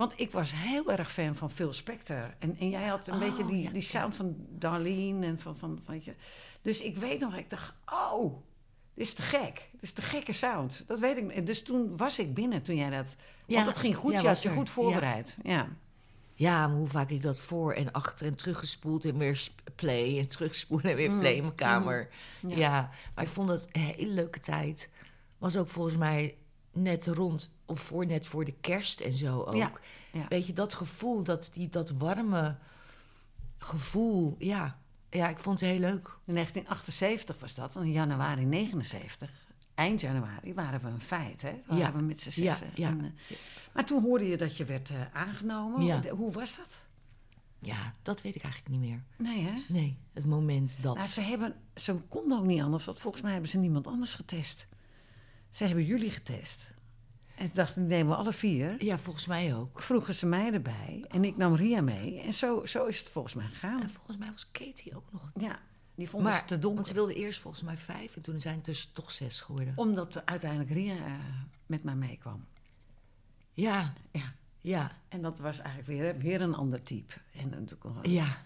C: Want ik was heel erg fan van Phil Spector. En, en jij had een
D: Oh,
C: beetje die,
D: ja,
C: die sound van Darlene. En van, van, van, weet je. Dus ik weet nog, ik dacht, oh, dit is te gek. Dit is te gekke sound. Dat weet ik. Dus toen was ik binnen toen jij dat...
D: Ja,
C: want dat ging goed,
D: ja,
C: je had je goed voorbereid. Ja.
D: Ja, maar hoe vaak ik dat voor en achter en teruggespoeld en weer play en terugspoelen en weer play in mijn kamer.
C: Ja.
D: Ja. maar ik vond het een hele leuke tijd. Was ook volgens mij net rond of voor net voor de kerst en zo ook.
C: Ja, ja.
D: Weet je, dat gevoel, dat, die, dat warme gevoel, ja. Ja, ik vond het heel leuk.
C: In 1978 was dat, in januari 79, eind januari, waren we een feit. Hè?
D: Ja.
C: waren we met z'n zessen.
D: ja.
C: En, eh, maar toen hoorde je dat je werd eh, aangenomen. Hoe was dat?
D: Ja, dat weet ik eigenlijk niet meer.
C: Nee, hè?
D: Nee, het moment dat.
C: Nou, ze, hebben, ze konden ook niet anders, want volgens mij hebben ze niemand anders getest. Ze hebben jullie getest. En toen dachten, die nemen we alle vier.
D: Ja, volgens mij ook.
C: Vroegen ze mij erbij en ik nam Ria mee. En zo, zo is het volgens mij gegaan.
D: En volgens mij was Katie ook nog.
C: Ja, die
D: Maar,
C: ze te donker.
D: want ze wilde eerst volgens mij vijf en toen zijn het dus toch zes geworden.
C: Omdat uiteindelijk Ria eh, met mij meekwam.
D: Ja,
C: Ja.
D: ja,
C: En dat was eigenlijk weer, weer een ander type. En natuurlijk nog een,
D: ja.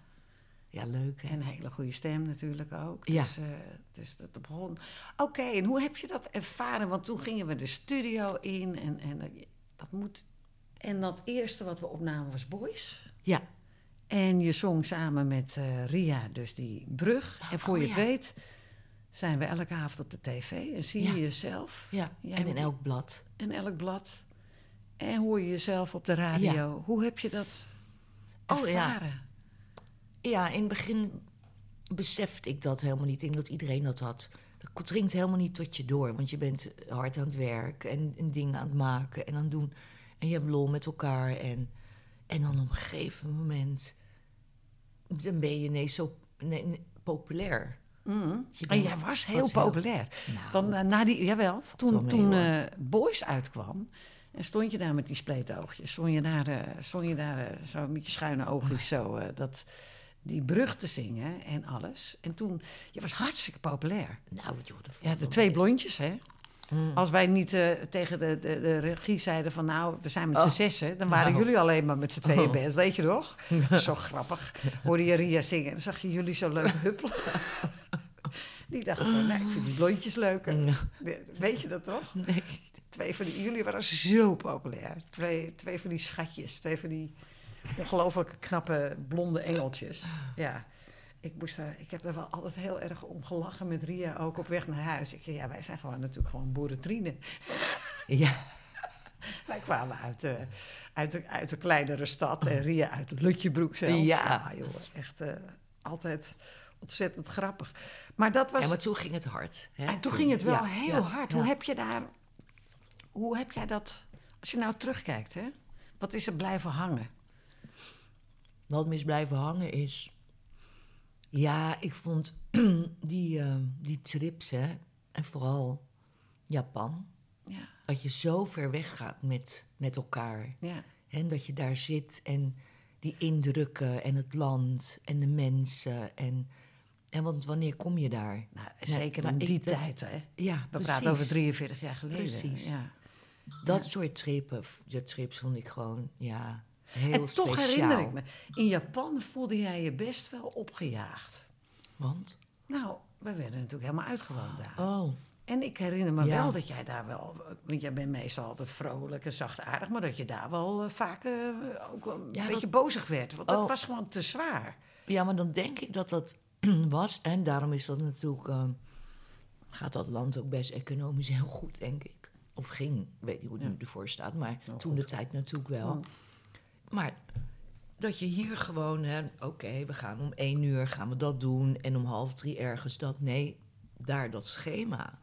D: Ja, leuk hè.
C: en een hele goede stem natuurlijk ook.
D: Ja.
C: Dus, eh, dus dat begon. Oké, en hoe heb je dat ervaren? Want toen gingen we de studio in en, en eh, dat moet. En dat eerste wat we opnamen was Boys.
D: Ja,
C: En je zong samen met eh, Ria dus die brug. En voor
D: oh,
C: je
D: ja.
C: weet zijn we elke avond op de tv. En zie je
D: Ja.
C: jezelf
D: ja.
C: Jij
D: en in elk blad.
C: in elk blad. En hoor je jezelf op de radio. Hoe heb je dat
D: Oh, ja. Ja, in het begin besefte ik dat helemaal niet. Ik denk dat iedereen dat had. Dat dringt helemaal niet tot je door. Want je bent hard aan het werk en, en dingen aan het maken en aan het doen. En je hebt lol met elkaar. En, en dan op een gegeven moment... Dan ben je ineens zo nee, nee, populair. Je
C: En jij was heel
D: heel-
C: populair.
D: Nou,
C: Want eh, na die, jawel,
D: wel
C: toen, toen eh, Boys uitkwam... en stond je daar met die spleetoogjes... stond je daar, eh, stond je daar zo met je schuine oogjes zo... dat, die brug te zingen en alles. En toen, je was hartstikke populair.
D: nou, joh, dat
C: Ja, de twee blondjes, hè?
D: Mm.
C: Als wij niet eh, tegen de, de, de regie zeiden van nou, we zijn met z'n
D: Oh.
C: zessen, dan waren
D: Nou.
C: jullie alleen maar met z'n tweeën
D: Oh.
C: best, weet je toch? <laughs> zo grappig. Hoorde je Ria zingen en dan zag je jullie zo leuk huppelen. <laughs> die dachten van, nee, ik vind die blondjes leuker. Weet je dat toch?
D: Nee.
C: Twee van die, jullie waren zo populair. Twee, twee van die schatjes, twee van die ongelooflijk knappe blonde engeltjes. Ja. Ik, moest daar, ik heb daar wel altijd heel erg om gelachen met Ria, ook op weg naar huis. Ik zei, ja, wij zijn gewoon natuurlijk gewoon boerentrienen.
D: Ja. <laughs>
C: Wij kwamen uit de, uit de, uit de kleinere stad en Ria uit het Lutjebroek zelfs.
D: Ja.
C: joh, echt eh, altijd ontzettend grappig. Maar dat was...
D: ja, maar toen ging het hard. Hè,
C: en toen ging het wel
D: Ja,
C: heel
D: ja,
C: hard. Hoe heb je daar... Hoe heb jij dat... Als je nou terugkijkt, hè? Wat is er blijven hangen?
D: Wat me is blijven hangen is. Ja, ik vond <clears throat> die, eh, die trips, hè, en vooral Japan,
C: Ja,
D: dat je zo ver weg gaat met, met elkaar.
C: ja.
D: En dat je daar zit en die indrukken en het land en de mensen. En, en want wanneer kom je daar?
C: Nou, zeker
D: maar
C: in
D: ik-
C: die
D: dat-
C: tijd, hè?
D: Ja,
C: We
D: precies.
C: praten over 43 jaar geleden.
D: Precies.
C: Ja.
D: Dat soort trippen, f- de trips vond ik gewoon, ja, heel
C: En toch herinner ik me, in Japan voelde jij je best wel opgejaagd.
D: Want?
C: Nou, we werden natuurlijk helemaal uitgewoond daar.
D: Oh,
C: En ik herinner me
D: Ja.
C: wel dat jij daar wel, want jij bent meestal altijd vrolijk en zachtaardig, maar dat je daar wel eh, vaak eh, ook een
D: Ja,
C: beetje
D: dat-
C: bozig werd. Want dat
D: Oh.
C: was gewoon te zwaar.
D: Ja, maar dan denk ik dat dat <clears throat> was. En daarom is dat natuurlijk. ehm, gaat dat land ook best economisch heel goed, denk ik. Of ging. Ik weet niet hoe het
C: Ja.
D: nu ervoor staat. Maar toen de tijd natuurlijk wel. Maar dat je hier gewoon. Oké, we gaan om één uur gaan we dat doen. En om half drie ergens dat. Nee, daar dat schema.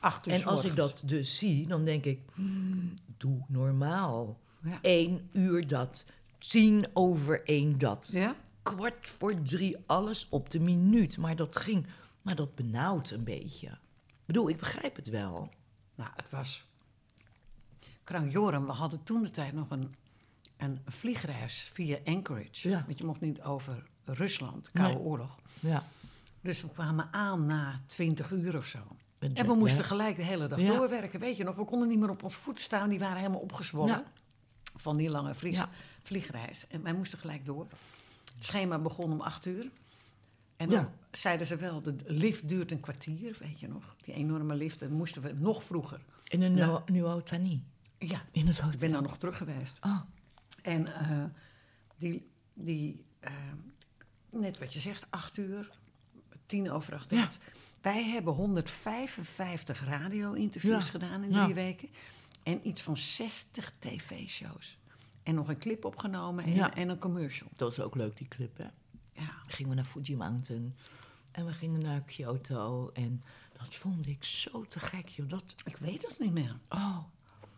C: Acht uur
D: en als ik dat dus zie, dan denk ik. hmm, doe normaal.
C: Ja.
D: Eén uur dat. Tien over één dat
C: Ja?
D: kwart voor drie alles op de minuut. Maar dat ging, maar dat benauwt een beetje. Ik bedoel, ik begrijp het wel.
C: Nou, het was krank Joram. We hadden toen de tijd nog een, een vliegreis via Anchorage.
D: Ja.
C: Want je mocht niet over Rusland, Koude
D: Nee.
C: Oorlog.
D: Ja.
C: Dus we kwamen aan na twintig uur of zo. En we moesten gelijk de hele dag doorwerken. Weet je nog, we konden niet meer op onze voeten staan. Die waren helemaal opgezwollen van die lange vlieg,
D: Ja.
C: vliegreis. En wij moesten gelijk door. Het schema begon om acht uur. En dan
D: Ja.
C: zeiden ze wel, de lift duurt een kwartier, weet je nog. Die enorme lift, dan moesten we nog vroeger.
D: In een
C: Nou. Ja,
D: In het
C: ik ben
D: hotel.
C: dan nog terug geweest.
D: Oh,
C: En eh, die, die eh, net wat je zegt, acht uur, tien over acht.
D: Ja.
C: Wij hebben 155 radio-interviews
D: Ja.
C: gedaan in
D: Ja.
C: drie weken. En iets van 60 tv-shows. En nog een clip opgenomen en,
D: Ja.
C: en een commercial.
D: dat is ook leuk, die clip, hè?
C: Ja.
D: Dan gingen we naar Fuji Mountain. En we gingen naar Kyoto. En dat vond ik zo te gek, joh. Dat,
C: Ik weet het niet meer.
D: oh,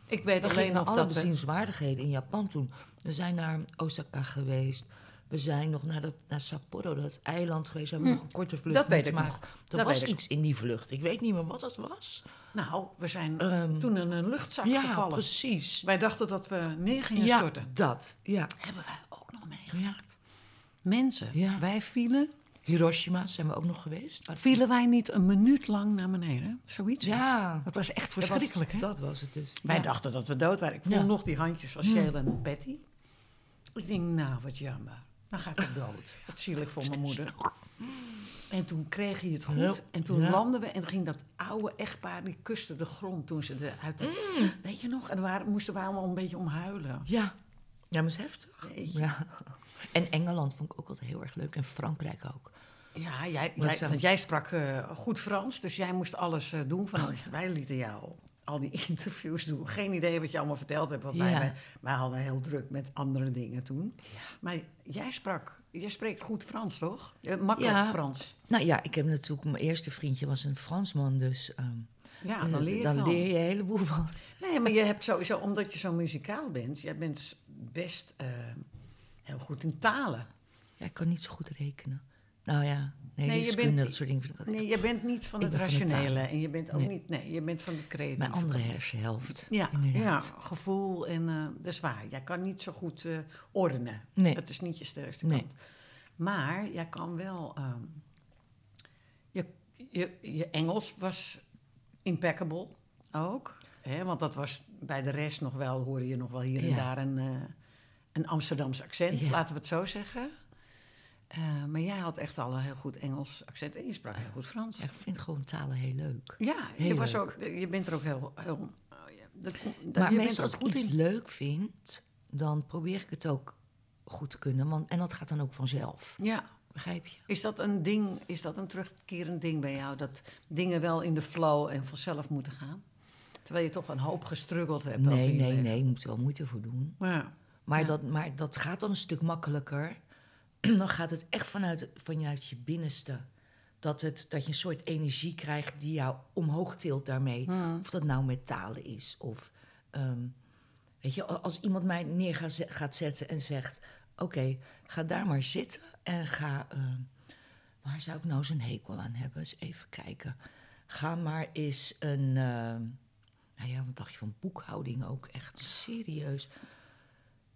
C: Ik weet
D: we
C: alleen nog
D: alle
C: dat we...
D: bezienswaardigheden in Japan toen. We zijn naar Osaka geweest. We zijn nog naar, dat, naar Sapporo, dat eiland geweest. We hebben nog een korte vlucht
C: Hm. Dat weet ik nog.
D: Er
C: Dat
D: was
C: ik.
D: iets in die vlucht. Ik weet niet meer wat het was.
C: Nou, we zijn
D: Ehm,
C: toen in een luchtzak
D: ja,
C: gevallen.
D: precies.
C: Wij dachten dat we neer gingen
D: Ja,
C: storten.
D: dat. Ja.
C: Hebben wij ook nog meegemaakt.
D: ja.
C: Mensen,
D: Ja.
C: wij vielen...
D: Hiroshima zijn we ook nog geweest.
C: Vielen wij niet een minuut lang naar beneden? Zoiets?
D: Ja.
C: Dat was echt
D: Dat was-
C: verschrikkelijk, hè?
D: Dat was het dus.
C: Wij
D: Ja.
C: dachten dat we dood waren. Ik voel
D: Ja.
C: nog die handjes van Sheila en Betty. Ik denk, nou, wat jammer. Dan ga ik dood. <laughs> Wat zielig voor mijn moeder. En toen kreeg hij het goed. En toen
D: Ja.
C: landden we en dan ging dat oude echtpaar... die kuste de grond toen ze de, uit het...
D: Mm.
C: Weet je nog? En dan waren, moesten we allemaal een beetje omhuilen.
D: Ja. Ja, maar is heftig. Ja. En Engeland vond ik ook altijd heel erg leuk. En Frankrijk ook.
C: Ja, jij, jij, want jij sprak eh, goed Frans, dus jij moest alles eh, doen van ons. Wij lieten jou al die <laughs> interviews doen. Geen idee wat je allemaal verteld hebt, want wij,
D: Ja.
C: wij, wij hadden heel druk met andere dingen toen. Maar jij sprak, jij spreekt goed Frans, toch? Eh, makkelijk. Frans.
D: Nou ja, ik heb natuurlijk... Mijn eerste vriendje was een Fransman, dus... ehm,
C: Ja, dan leer je
D: dan
C: van.
D: leer je een heleboel van.
C: Nee, maar je hebt sowieso, omdat je zo muzikaal bent, jij bent best eh, heel goed in talen.
D: Ja, ik kan niet zo goed rekenen. Nou ja, nee,
C: Nee,
D: wiskunde,
C: bent-
D: dat soort dingen vind ik ook
C: Nee, je bent niet van het rationele en je bent ook
D: Nee.
C: niet, nee, je bent van de creatieve.
D: Mijn andere hersenhelft.
C: Ja, ja, gevoel en eh dat is waar. Jij kan niet zo goed eh, ordenen.
D: Nee.
C: Dat is niet je sterkste
D: Nee.
C: kant. Maar jij kan wel. ehm, je, je, je Engels was impeccable ook. Hè? Want dat was bij de rest nog wel, hoorde je nog wel hier en
D: Ja.
C: daar een, eh, een Amsterdams accent,
D: Ja.
C: laten we het zo zeggen. Eh, maar jij had echt al een heel goed Engels accent en je sprak heel goed Frans.
D: Ja, ik vind gewoon talen heel leuk.
C: Ja, je, was
D: leuk.
C: ook, je bent er ook heel. heel oh ja, dat, dat-
D: Maar meestal als ik
C: goed
D: iets
C: in.
D: leuk vind, dan probeer ik het ook goed te kunnen. Want, en dat gaat dan ook vanzelf.
C: Ja,
D: Begrijp je?
C: is dat een ding, is dat een terugkerend ding bij jou? Dat dingen wel in de flow en vanzelf moeten gaan? Terwijl je toch een hoop gestruggeld hebt.
D: Nee, nee,
C: leven.
D: nee. Je moet er wel moeite voor doen.
C: Ja.
D: Maar,
C: Ja.
D: dat, maar dat gaat dan een stuk makkelijker. <clears throat> dan gaat het echt vanuit, vanuit je binnenste. Dat, het, dat je een soort energie krijgt die jou omhoog tilt daarmee. Of dat nou met talen is. Of, ehm, weet je, als iemand mij neer gaat, gaat zetten en zegt... Oké, ga daar maar zitten en ga... ehm, waar zou ik nou zo'n hekel aan hebben? Eens even kijken. Ga maar eens een... ehm, nou ja, wat dacht je van boekhouding ook? Echt serieus.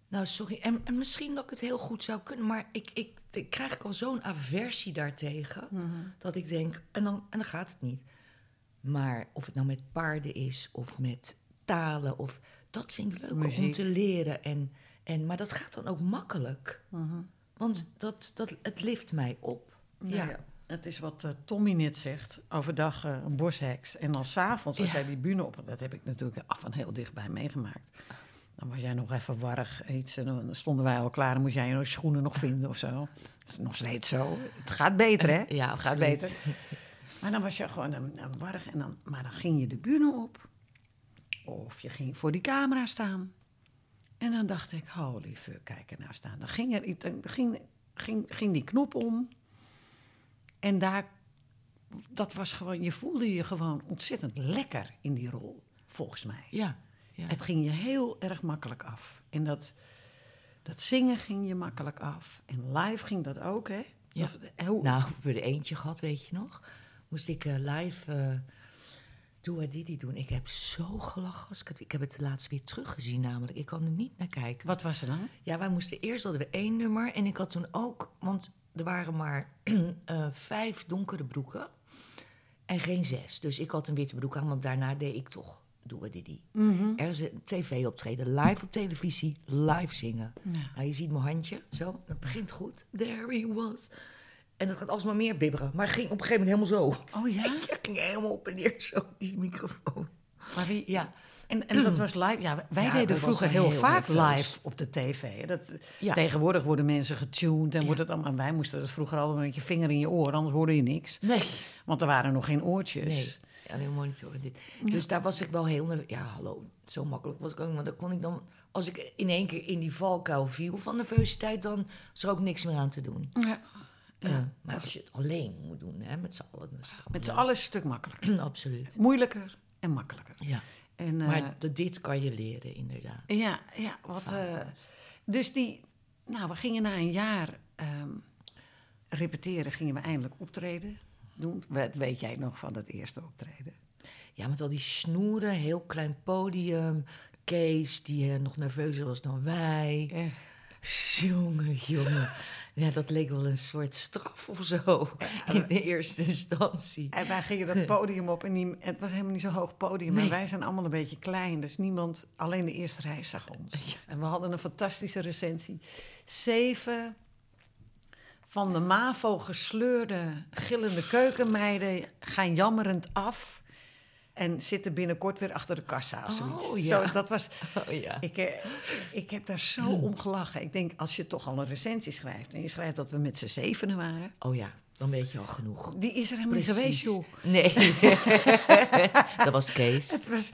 D: Nou, sorry. En, en misschien dat ik het heel goed zou kunnen, maar ik, ik, ik krijg al zo'n aversie daartegen.
C: Mhm.
D: Dat ik denk, en dan, en dan gaat het niet. Maar of het nou met paarden is of met talen, of, dat vind ik leuk om te leren. En, en, maar dat gaat dan ook makkelijk. Want dat, dat, het lift mij op.
C: Mhm. Ja. ja. Het is wat eh, Tommy net zegt. Overdag eh, een bosheks. En dan s'avonds, als
D: Ja.
C: jij die bühne op... Dat heb ik natuurlijk af van heel dichtbij meegemaakt. Dan was jij nog even warrig iets. En dan stonden wij al klaar. Dan moest jij je schoenen nog vinden of zo. Dat is nog steeds zo. Het gaat beter, hè?
D: Ja,
C: het gaat beter. Maar dan was je gewoon een, een warrig. En dan, maar dan ging je de bühne op. Of je ging voor die camera staan. En dan dacht ik, holy fuck, kijk er nou staan. Dan ging, er, iets- dan ging, ging, ging die knop om. En daar, dat was gewoon, je voelde je gewoon ontzettend lekker in die rol, volgens mij.
D: Ja, ja.
C: Het ging je heel erg makkelijk af. En dat, dat zingen ging je makkelijk af. En live ging dat ook, hè?
D: Ja.
C: Of- hoe-
D: Nou, we hebben er eentje gehad, weet je nog? Moest ik eh, live eh Doe Didi doen. Ik heb zo gelachen. Als ik, het, ik heb het laatst weer teruggezien namelijk. Ik kan er niet naar kijken.
C: Wat was er dan?
D: Ja, wij moesten eerst hadden we één nummer. En ik had toen ook, want er waren maar <clears throat> eh, vijf donkere broeken. En geen zes. Dus ik had een witte broek aan, want daarna deed ik toch doen we Didi.
C: Mhm.
D: Er is een tv-optreden, live op televisie, live zingen.
C: Ja.
D: Nou, je ziet mijn handje, zo, dat begint goed. There he was. En dat gaat alsmaar meer bibberen. Maar het ging op een gegeven moment helemaal zo.
C: Oh ja? <laughs>
D: Ja, ging helemaal op en neer, zo, die microfoon.
C: Maar wie,
D: Ja,
C: En, en dat was live. Ja, wij
D: Ja,
C: deden vroeger heel,
D: heel
C: vaak live op de tv. Dat,
D: Ja.
C: Tegenwoordig worden mensen getuned en
D: Ja.
C: wordt het allemaal. Wij moesten dat vroeger allemaal met je vinger in je oor, anders hoorde je niks.
D: nee.
C: Want er waren nog geen oortjes.
D: Nee, ja, nee, monitoren dit. Dus daar was ik wel heel... nerveus. Ja, hallo, zo makkelijk was ik ook. Maar dan kon ik dan... Als ik in één keer in die valkuil viel van nervositeit... dan was er ook niks meer aan te doen.
C: Ja.
D: Eh,
C: Ja.
D: maar als je het alleen moet doen, hè, met z'n allen...
C: Met z'n allen een stuk makkelijker. <clears throat>
D: Absoluut.
C: Moeilijker en makkelijker.
D: Ja,
C: En, eh,
D: maar d- dit kan je leren, inderdaad.
C: ja, ja, wat. eh, dus die. Nou, we gingen na een jaar ehm, repeteren, gingen we eindelijk optreden doen. Wat weet jij nog van dat eerste optreden?
D: Ja, met al die snoeren, heel klein podium. Kees, die eh, nog nerveuzer was dan wij.
C: Eh,
D: Jongen, jongen. Ja, dat leek wel een soort straf of zo. In de eerste instantie.
C: En wij gingen dat podium op en die, het was helemaal niet zo'n hoog podium.
D: Nee.
C: En wij zijn allemaal een beetje klein, dus niemand, alleen de eerste rij zag ons. En we hadden een fantastische recensie. Zeven van de MAVO gesleurde, gillende keukenmeiden gaan jammerend af. En zitten binnenkort weer achter de kassa of zoiets.
D: Oh, ja.
C: Zo, dat was, <laughs>
D: Oh ja.
C: ik, eh, ik heb daar zo om gelachen. Ik denk, als je toch al een recensie schrijft... en je schrijft dat we met z'n zevenen waren...
D: Oh ja, dan weet je al genoeg.
C: die is er helemaal niet geweest, joh.
D: Nee. <laughs> dat was Kees.
C: Het was,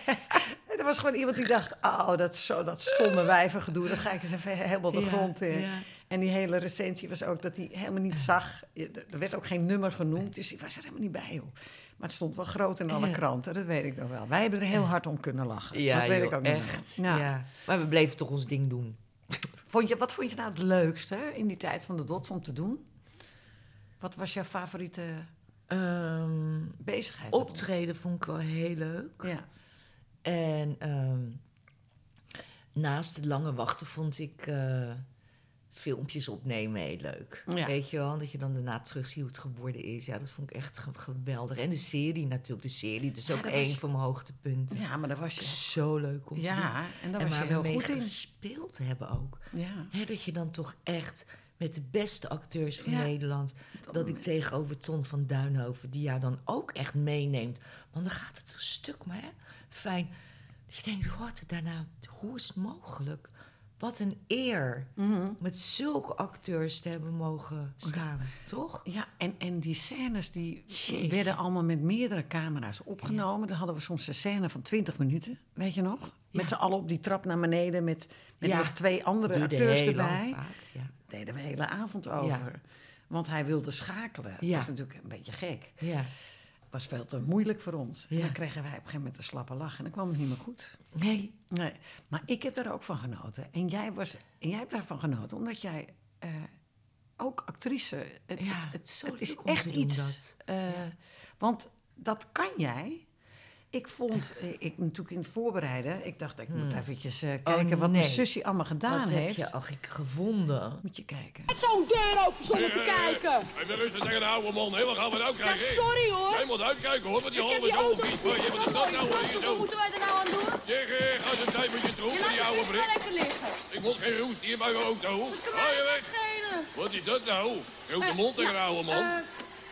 C: <laughs> er was gewoon iemand die dacht, oh, dat, zo, dat stomme wijvengedoe, dat ga ik eens even helemaal de grond in.
D: ja.
C: En die hele recensie was ook dat hij helemaal niet zag. Er werd ook geen nummer genoemd, dus ik was er helemaal niet bij, joh. Maar het stond wel groot in alle
D: Ja.
C: kranten, dat weet ik nog wel. Wij hebben er heel hard om kunnen lachen.
D: Ja,
C: dat weet
D: joh,
C: ik ook
D: echt.
C: wel. Ja.
D: Ja. Maar we bleven toch ons ding doen.
C: Vond je, wat vond je nou het leukste in die tijd van de dots om te doen? Wat was jouw favoriete
D: Ehm,
C: bezigheid?
D: optreden vond ik wel heel leuk.
C: Ja.
D: En ehm, naast het lange wachten vond ik eh, filmpjes opnemen heel leuk.
C: Ja.
D: Weet je wel, dat je dan daarna terugziet hoe het geworden is. Ja, dat vond ik echt ge- geweldig. En de serie natuurlijk, de serie. Dat is
C: Ja,
D: ook
C: dat
D: één
C: was-
D: van mijn hoogtepunten.
C: ja, maar daar was je...
D: Zo leuk om te doen.
C: Ja, en daar
D: en
C: was je heel
D: mee
C: goed in.
D: gespeeld hebben ook.
C: Ja.
D: Dat je dan toch echt met de beste acteurs van
C: Ja.
D: Nederland... dat ik tegenover Ton van Duinhoven, die jou dan ook echt meeneemt. Want dan gaat het zo stuk, maar hè, fijn. Dat je denkt, wat, daarna, hoe is het mogelijk? Wat een eer
C: Mhm.
D: met zulke acteurs te hebben mogen staan, toch?
C: Ja, en, en die scènes die
D: Jeetje.
C: werden allemaal met meerdere camera's opgenomen. Dan hadden we soms een scène van 20 minuten, weet je nog? Met
D: Ja.
C: z'n allen op die trap naar beneden met, met
D: Ja.
C: nog twee andere
D: Duurde
C: acteurs erbij.
D: vaak, ja.
C: deden we de hele avond over. Want hij wilde schakelen. Dat
D: Ja.
C: was natuurlijk een beetje gek.
D: ja.
C: Was veel te moeilijk voor ons. En dan kregen wij op een gegeven moment een slappe lach. En dan kwam het niet meer goed.
D: Nee,
C: Nee, maar ik heb daar ook van genoten. En jij, was, en jij hebt daarvan genoten, omdat jij eh, ook actrice... Het,
D: Ja,
C: het, het, is echt iets...
D: dat.
C: eh, Want dat kan jij. Ik vond, eh, ik natuurlijk in het voorbereiden... Ik dacht, ik moet
D: Hmm.
C: eventjes eh, kijken wat mijn zusje allemaal gedaan
D: wat
C: heeft.
D: heb je ach, ik gevonden?
C: Moet je kijken.
E: Met zo'n deur open zonder te kijken.
F: Even rustig tegen de oude man. Wat gaan we nou
E: Ja,
F: krijgen?
E: sorry hoor.
F: Jij moet uitkijken hoor, met die
E: die
F: zo
E: auto
F: vies. Wat je wat
E: Wat
F: is nou?
E: Wat moeten wij er nou aan doen?
F: Zeg, ga eens een tijdje terug
E: Je
F: met
E: laat
F: die
E: het
F: oude brik.
E: lekker liggen.
F: Ik moet geen roest hier bij mijn auto.
E: Dat kan
F: Ga
E: mij
F: je
E: niet
F: weg.
E: schelen.
F: Wat is dat nou? Grote
E: Eh,
F: mond tegen de oude man.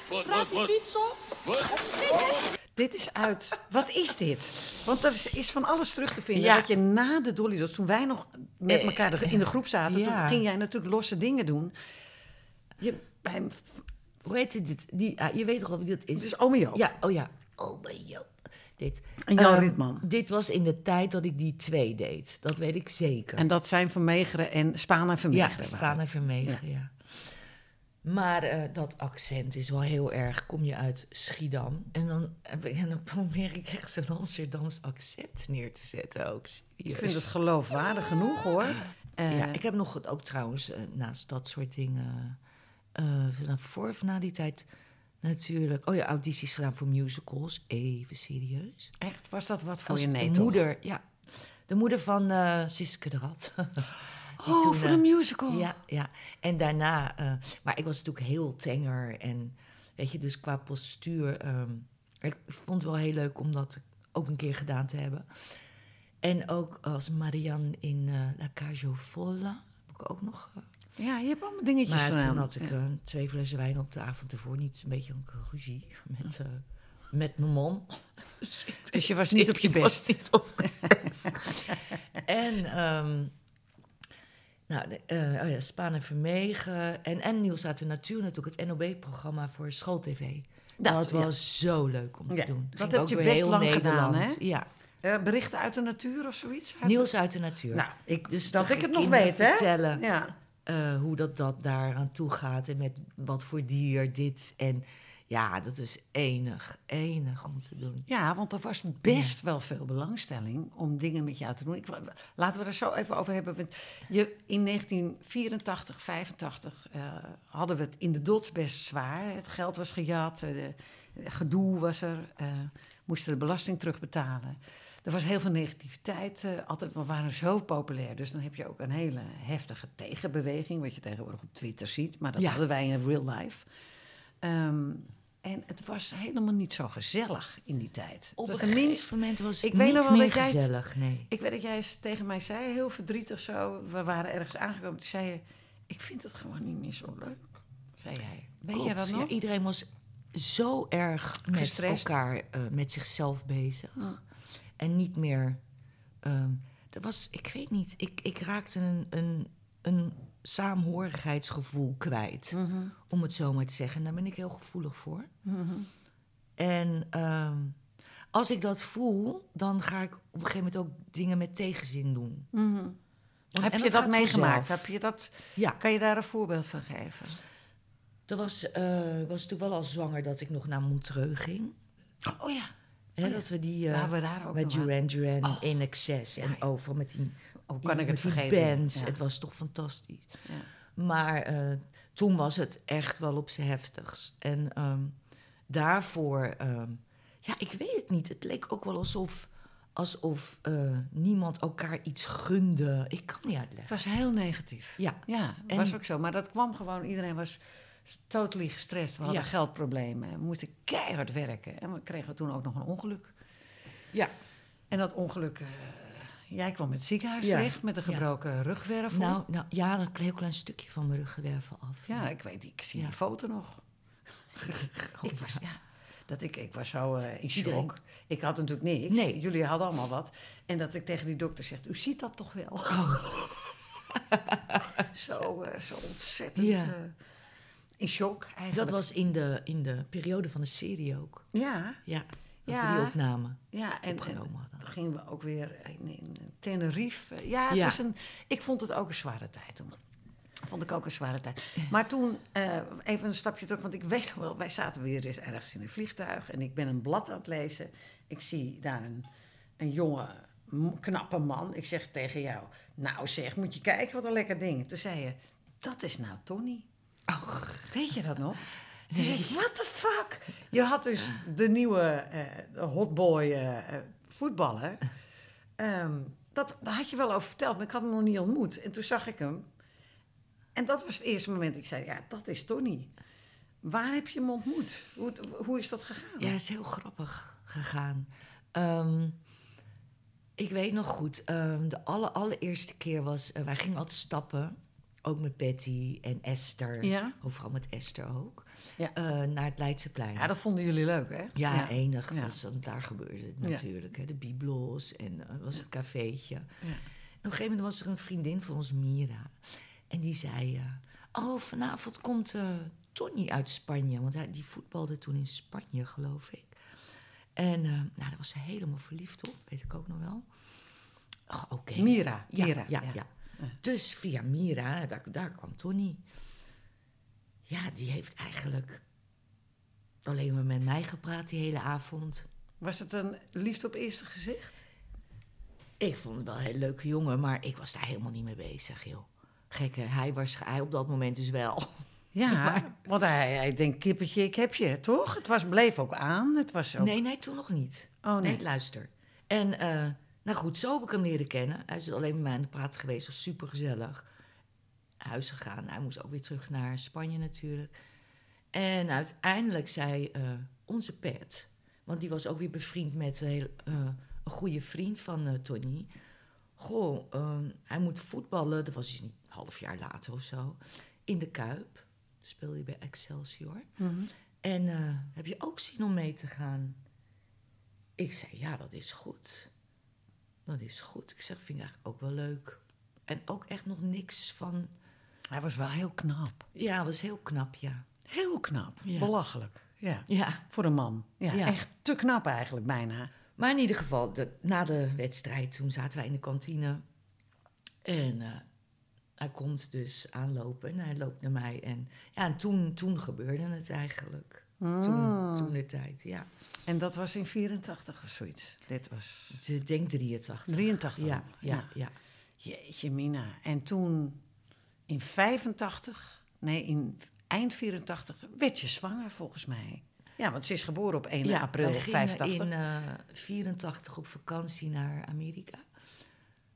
F: Wat,
E: Praat
F: wat,
E: die
F: wat?
E: fiets op.
F: Wat?
C: Dit is uit. Wat is dit? Want er is, is van alles terug te vinden.
D: Ja.
C: Dat je na de Dolly Dots, toen wij nog met
D: Eh,
C: elkaar de- in de groep zaten,
D: ja.
C: toen ging jij natuurlijk losse dingen doen. Je, bij
D: Hoe heet dit? Die, ah, je weet toch wel wie dat is?
C: het is ome Joop.
D: Ja, oh ja. Bij Joop. Dit.
C: En Jan
D: Ehm,
C: Ritman.
D: Dit was in de tijd dat ik die twee deed. Dat weet ik zeker.
C: En dat zijn Vermegeren en Spaan en
D: ja,
C: Vermegeren.
D: Spaan en Vermegen, ja. Maar eh, dat accent is wel heel erg. Kom je uit Schiedam en dan, heb ik- en dan probeer ik echt zo'n Amsterdams accent neer te zetten ook.
C: Ik
D: Serieus.
C: vind het geloofwaardig genoeg hoor. Eh,
D: ja, ik heb nog ook trouwens eh, naast dat soort dingen... eh voor of na die tijd natuurlijk... Oh ja, audities gedaan voor musicals. Even serieus.
C: Echt, was dat wat voor
D: Als
C: je nee
D: de
C: toch?
D: moeder, ja. De moeder van eh Siske de Rat. <laughs>
C: Oh, voor
D: eh,
C: de musical.
D: Ja, ja. En daarna... eh, maar ik was natuurlijk heel tenger. En weet je, dus qua postuur... ehm, ik vond het wel heel leuk om dat ook een keer gedaan te hebben. En ook als Marianne in eh, La Cage Folles. Heb ik ook nog. eh,
C: Ja, je hebt allemaal dingetjes
D: maar toen had ik
C: Ja.
D: eh, twee flessen wijn op de avond ervoor. Niet een beetje een ruzie met, eh, met mijn man. Dus, ik-
C: Dus je was niet op je <laughs>
D: ik was
C: best.
D: niet op mijn best. <laughs> en, ehm, nou, de, eh, oh ja, Spaan en Vermegen. En, en Nieuws uit de Natuur natuurlijk. Het NOB-programma voor schooltv.
C: Dat,
D: Dat,
C: ja.
D: was zo leuk om te
C: Ja,
D: doen.
C: dat heb je best lang gedaan, hè?
D: Ja,
C: Eh, berichten uit de natuur of zoiets? Uit
D: Nieuws uit de Natuur.
C: Nou, ik,
D: Dus
C: dat ik het nog weet, hè?
D: vertellen.
C: Ja.
D: eh, hoe dat, dat daar aan toe gaat en met wat voor dier dit. En ja, dat is enig, enig om te doen.
C: ja, want er was best wel veel belangstelling om dingen met jou te doen. Ik, laten we er zo even over hebben. Want je, in 1984, 85 eh, hadden we het in de dots best zwaar. Het geld was gejat, eh, de, gedoe was er, eh, moesten de belasting terugbetalen. Er was heel veel negativiteit. eh, altijd, we waren zo populair. Dus dan heb je ook een hele heftige tegenbeweging, wat je tegenwoordig op Twitter ziet. Maar dat
D: Ja.
C: hadden wij in real life. Ehm, en het was helemaal niet zo gezellig in die tijd.
D: Op
C: tenminste,
D: gegeven moment was het
C: ik
D: niet meer
C: jij het-
D: gezellig, nee.
C: ik weet dat jij eens tegen mij zei, heel verdrietig zo. We waren ergens aangekomen. Toen zei je, ik vind het gewoon niet meer zo leuk. Zei jij. Weet je dat
D: ja,
C: nog?
D: iedereen was zo erg met
C: Gestrest.
D: elkaar, eh, met zichzelf bezig. En niet meer... ehm dat was, ik weet niet, ik, ik raakte een, een, een saamhorigheidsgevoel kwijt.
C: Mhm.
D: Om het zo maar te zeggen. En daar ben ik heel gevoelig voor. En ehm, als ik dat voel, dan ga ik op een gegeven moment ook dingen met tegenzin doen.
C: Mhm. Heb
D: en
C: je dat meegemaakt? Heb je dat,
D: Ja.
C: kan je daar een voorbeeld van geven?
D: Er was, eh, ik was natuurlijk wel al zwanger dat ik nog naar Montreux ging.
C: Oh ja.
D: Hè, Dat we die eh,
C: we daar ook
D: met. Duran Duran in excess en
C: ja.
D: over met die,
C: Oh, kan ik het
D: die
C: vergeten?
D: bands.
C: Ja.
D: Het was toch fantastisch.
C: Ja.
D: Maar eh, toen was het echt wel op zijn heftigst. En ehm, daarvoor, ehm, ja, ik weet het niet. Het leek ook wel alsof, alsof eh, niemand elkaar iets gunde. Ik kan niet
C: Het
D: uitleggen.
C: was heel negatief.
D: Ja,
C: Ja,
D: En-
C: was ook zo. Maar dat kwam gewoon, iedereen was totally gestrest. We hadden
D: Ja.
C: geldproblemen. We moesten keihard werken. En we kregen toen ook nog een ongeluk.
D: ja.
C: En dat ongeluk, eh, jij kwam in het ziekenhuis
D: Ja.
C: terecht met een
D: Ja.
C: gebroken rugwervel.
D: Nou, nou, ja, een heel klein stukje van mijn ruggenwervel af.
C: ja, ik weet, ik zie
D: Ja.
C: die foto nog. <laughs> ik, was, ja, dat ik, ik was zo eh, in
D: Iedereen-
C: shock. Ik had natuurlijk niks.
D: Nee.
C: Jullie hadden allemaal wat. En dat ik tegen die dokter zeg, u ziet dat toch wel? <laughs> zo, eh, zo ontzettend
D: Ja.
C: eh, in shock eigenlijk.
D: Dat was in de, in de periode van de serie ook.
C: Ja,
D: Ja, dat
C: Ja.
D: we die opnamen.
C: ja. En, en
D: Opgenomen hadden.
C: toen gingen we ook weer in, in Tenerife. Ja, het
D: Ja.
C: Een, ik vond het ook een zware tijd toen. Vond ik ook een zware tijd. Maar toen, eh, even een stapje terug, want ik weet nog wel, wij zaten weer eens ergens in een vliegtuig en ik ben een blad aan het lezen. Ik zie daar een, een jonge, knappe man. Ik zeg tegen jou, nou zeg, moet je kijken wat een lekker ding. Toen zei je, dat is nou Tony. Weet je dat nog? Toen zei ik, what the fuck? Je had dus de nieuwe eh hotboy eh, eh, voetballer. Ehm, dat, daar had je wel over verteld, maar ik had hem nog niet ontmoet. En toen zag ik hem. En dat was het eerste moment dat ik zei, ja, dat is Tony. Waar heb je hem ontmoet? Hoe, hoe is dat gegaan?
D: Ja, is heel grappig gegaan. Ehm, ik weet nog goed, ehm, de alle, allereerste keer was... wij gingen altijd stappen, ook met Betty en Esther.
C: Ja?
D: Overal met Esther ook.
C: Ja.
D: eh, naar het Leidseplein.
C: Ja, dat vonden jullie leuk, hè?
D: Ja, enig.
C: Ja.
D: Dat is- want daar gebeurde het natuurlijk. Hè. De biblos en eh, was het cafeetje.
C: Ja.
D: En op een gegeven moment was er een vriendin van ons, Mira. En die zei... eh, oh, vanavond komt Tony uit Spanje. Want hij, die voetbalde toen in Spanje, geloof ik. En nou, daar was ze helemaal verliefd op. Weet ik ook nog wel. Ach, Oké.
C: Mira.
D: Ja,
C: Mira,
D: ja,
C: ja.
D: Dus via Mira, daar, daar kwam Tony. Ja, die heeft eigenlijk alleen maar met mij gepraat die hele avond.
C: Was het een liefde op eerste gezicht?
D: Ik vond het wel een heel leuke jongen, maar ik was daar helemaal niet mee bezig, joh. Gekke, hij was hij op dat moment dus wel. <laughs>
C: Ja, want hij, hij denkt, kippertje, ik heb je, toch? Het was, bleef ook aan. Het was ook...
D: Nee, nee, toen nog niet.
C: Oh, nee.
D: nee. luister. En, eh, nou goed, zo heb ik hem leren kennen. Hij is alleen met mij aan het praten geweest, was super gezellig. Huis gegaan, hij moest ook weer terug naar Spanje natuurlijk. En uiteindelijk zei eh, onze pet, Want die was ook weer bevriend met een, heel, eh, een goede vriend van eh, Tony. Goh, ehm, hij moet voetballen. Dat was een half jaar later of zo. In de Kuip. Speelde hij bij Excelsior. En eh, heb je ook zin om mee te gaan? Ik zei, ja, dat is goed. Dat is goed. Ik zeg, vind ik eigenlijk ook wel leuk. En ook echt nog niks van...
C: Hij was wel heel knap.
D: Ja, het was heel knap, ja.
C: Heel knap.
D: Ja.
C: Belachelijk. Ja.
D: Ja,
C: Voor een man. Ja,
D: Ja.
C: echt te knap eigenlijk bijna.
D: maar in ieder geval, de- na de wedstrijd, toen zaten wij in de kantine. En eh, hij komt dus aanlopen en hij loopt naar mij. En, ja, en toen, toen gebeurde het eigenlijk. Toen, toen de tijd, ja.
C: En dat was in 84 of zoiets. Dit was
D: Ik denk 83.
C: 83.
D: Ja, ja, ja.
C: Jeetje mina. En toen in 85, nee, in eind 84, werd je zwanger volgens mij. Ja, want ze is geboren op 1
D: Ja,
C: april
D: we gingen
C: 85.
D: in eh 84 op vakantie naar Amerika.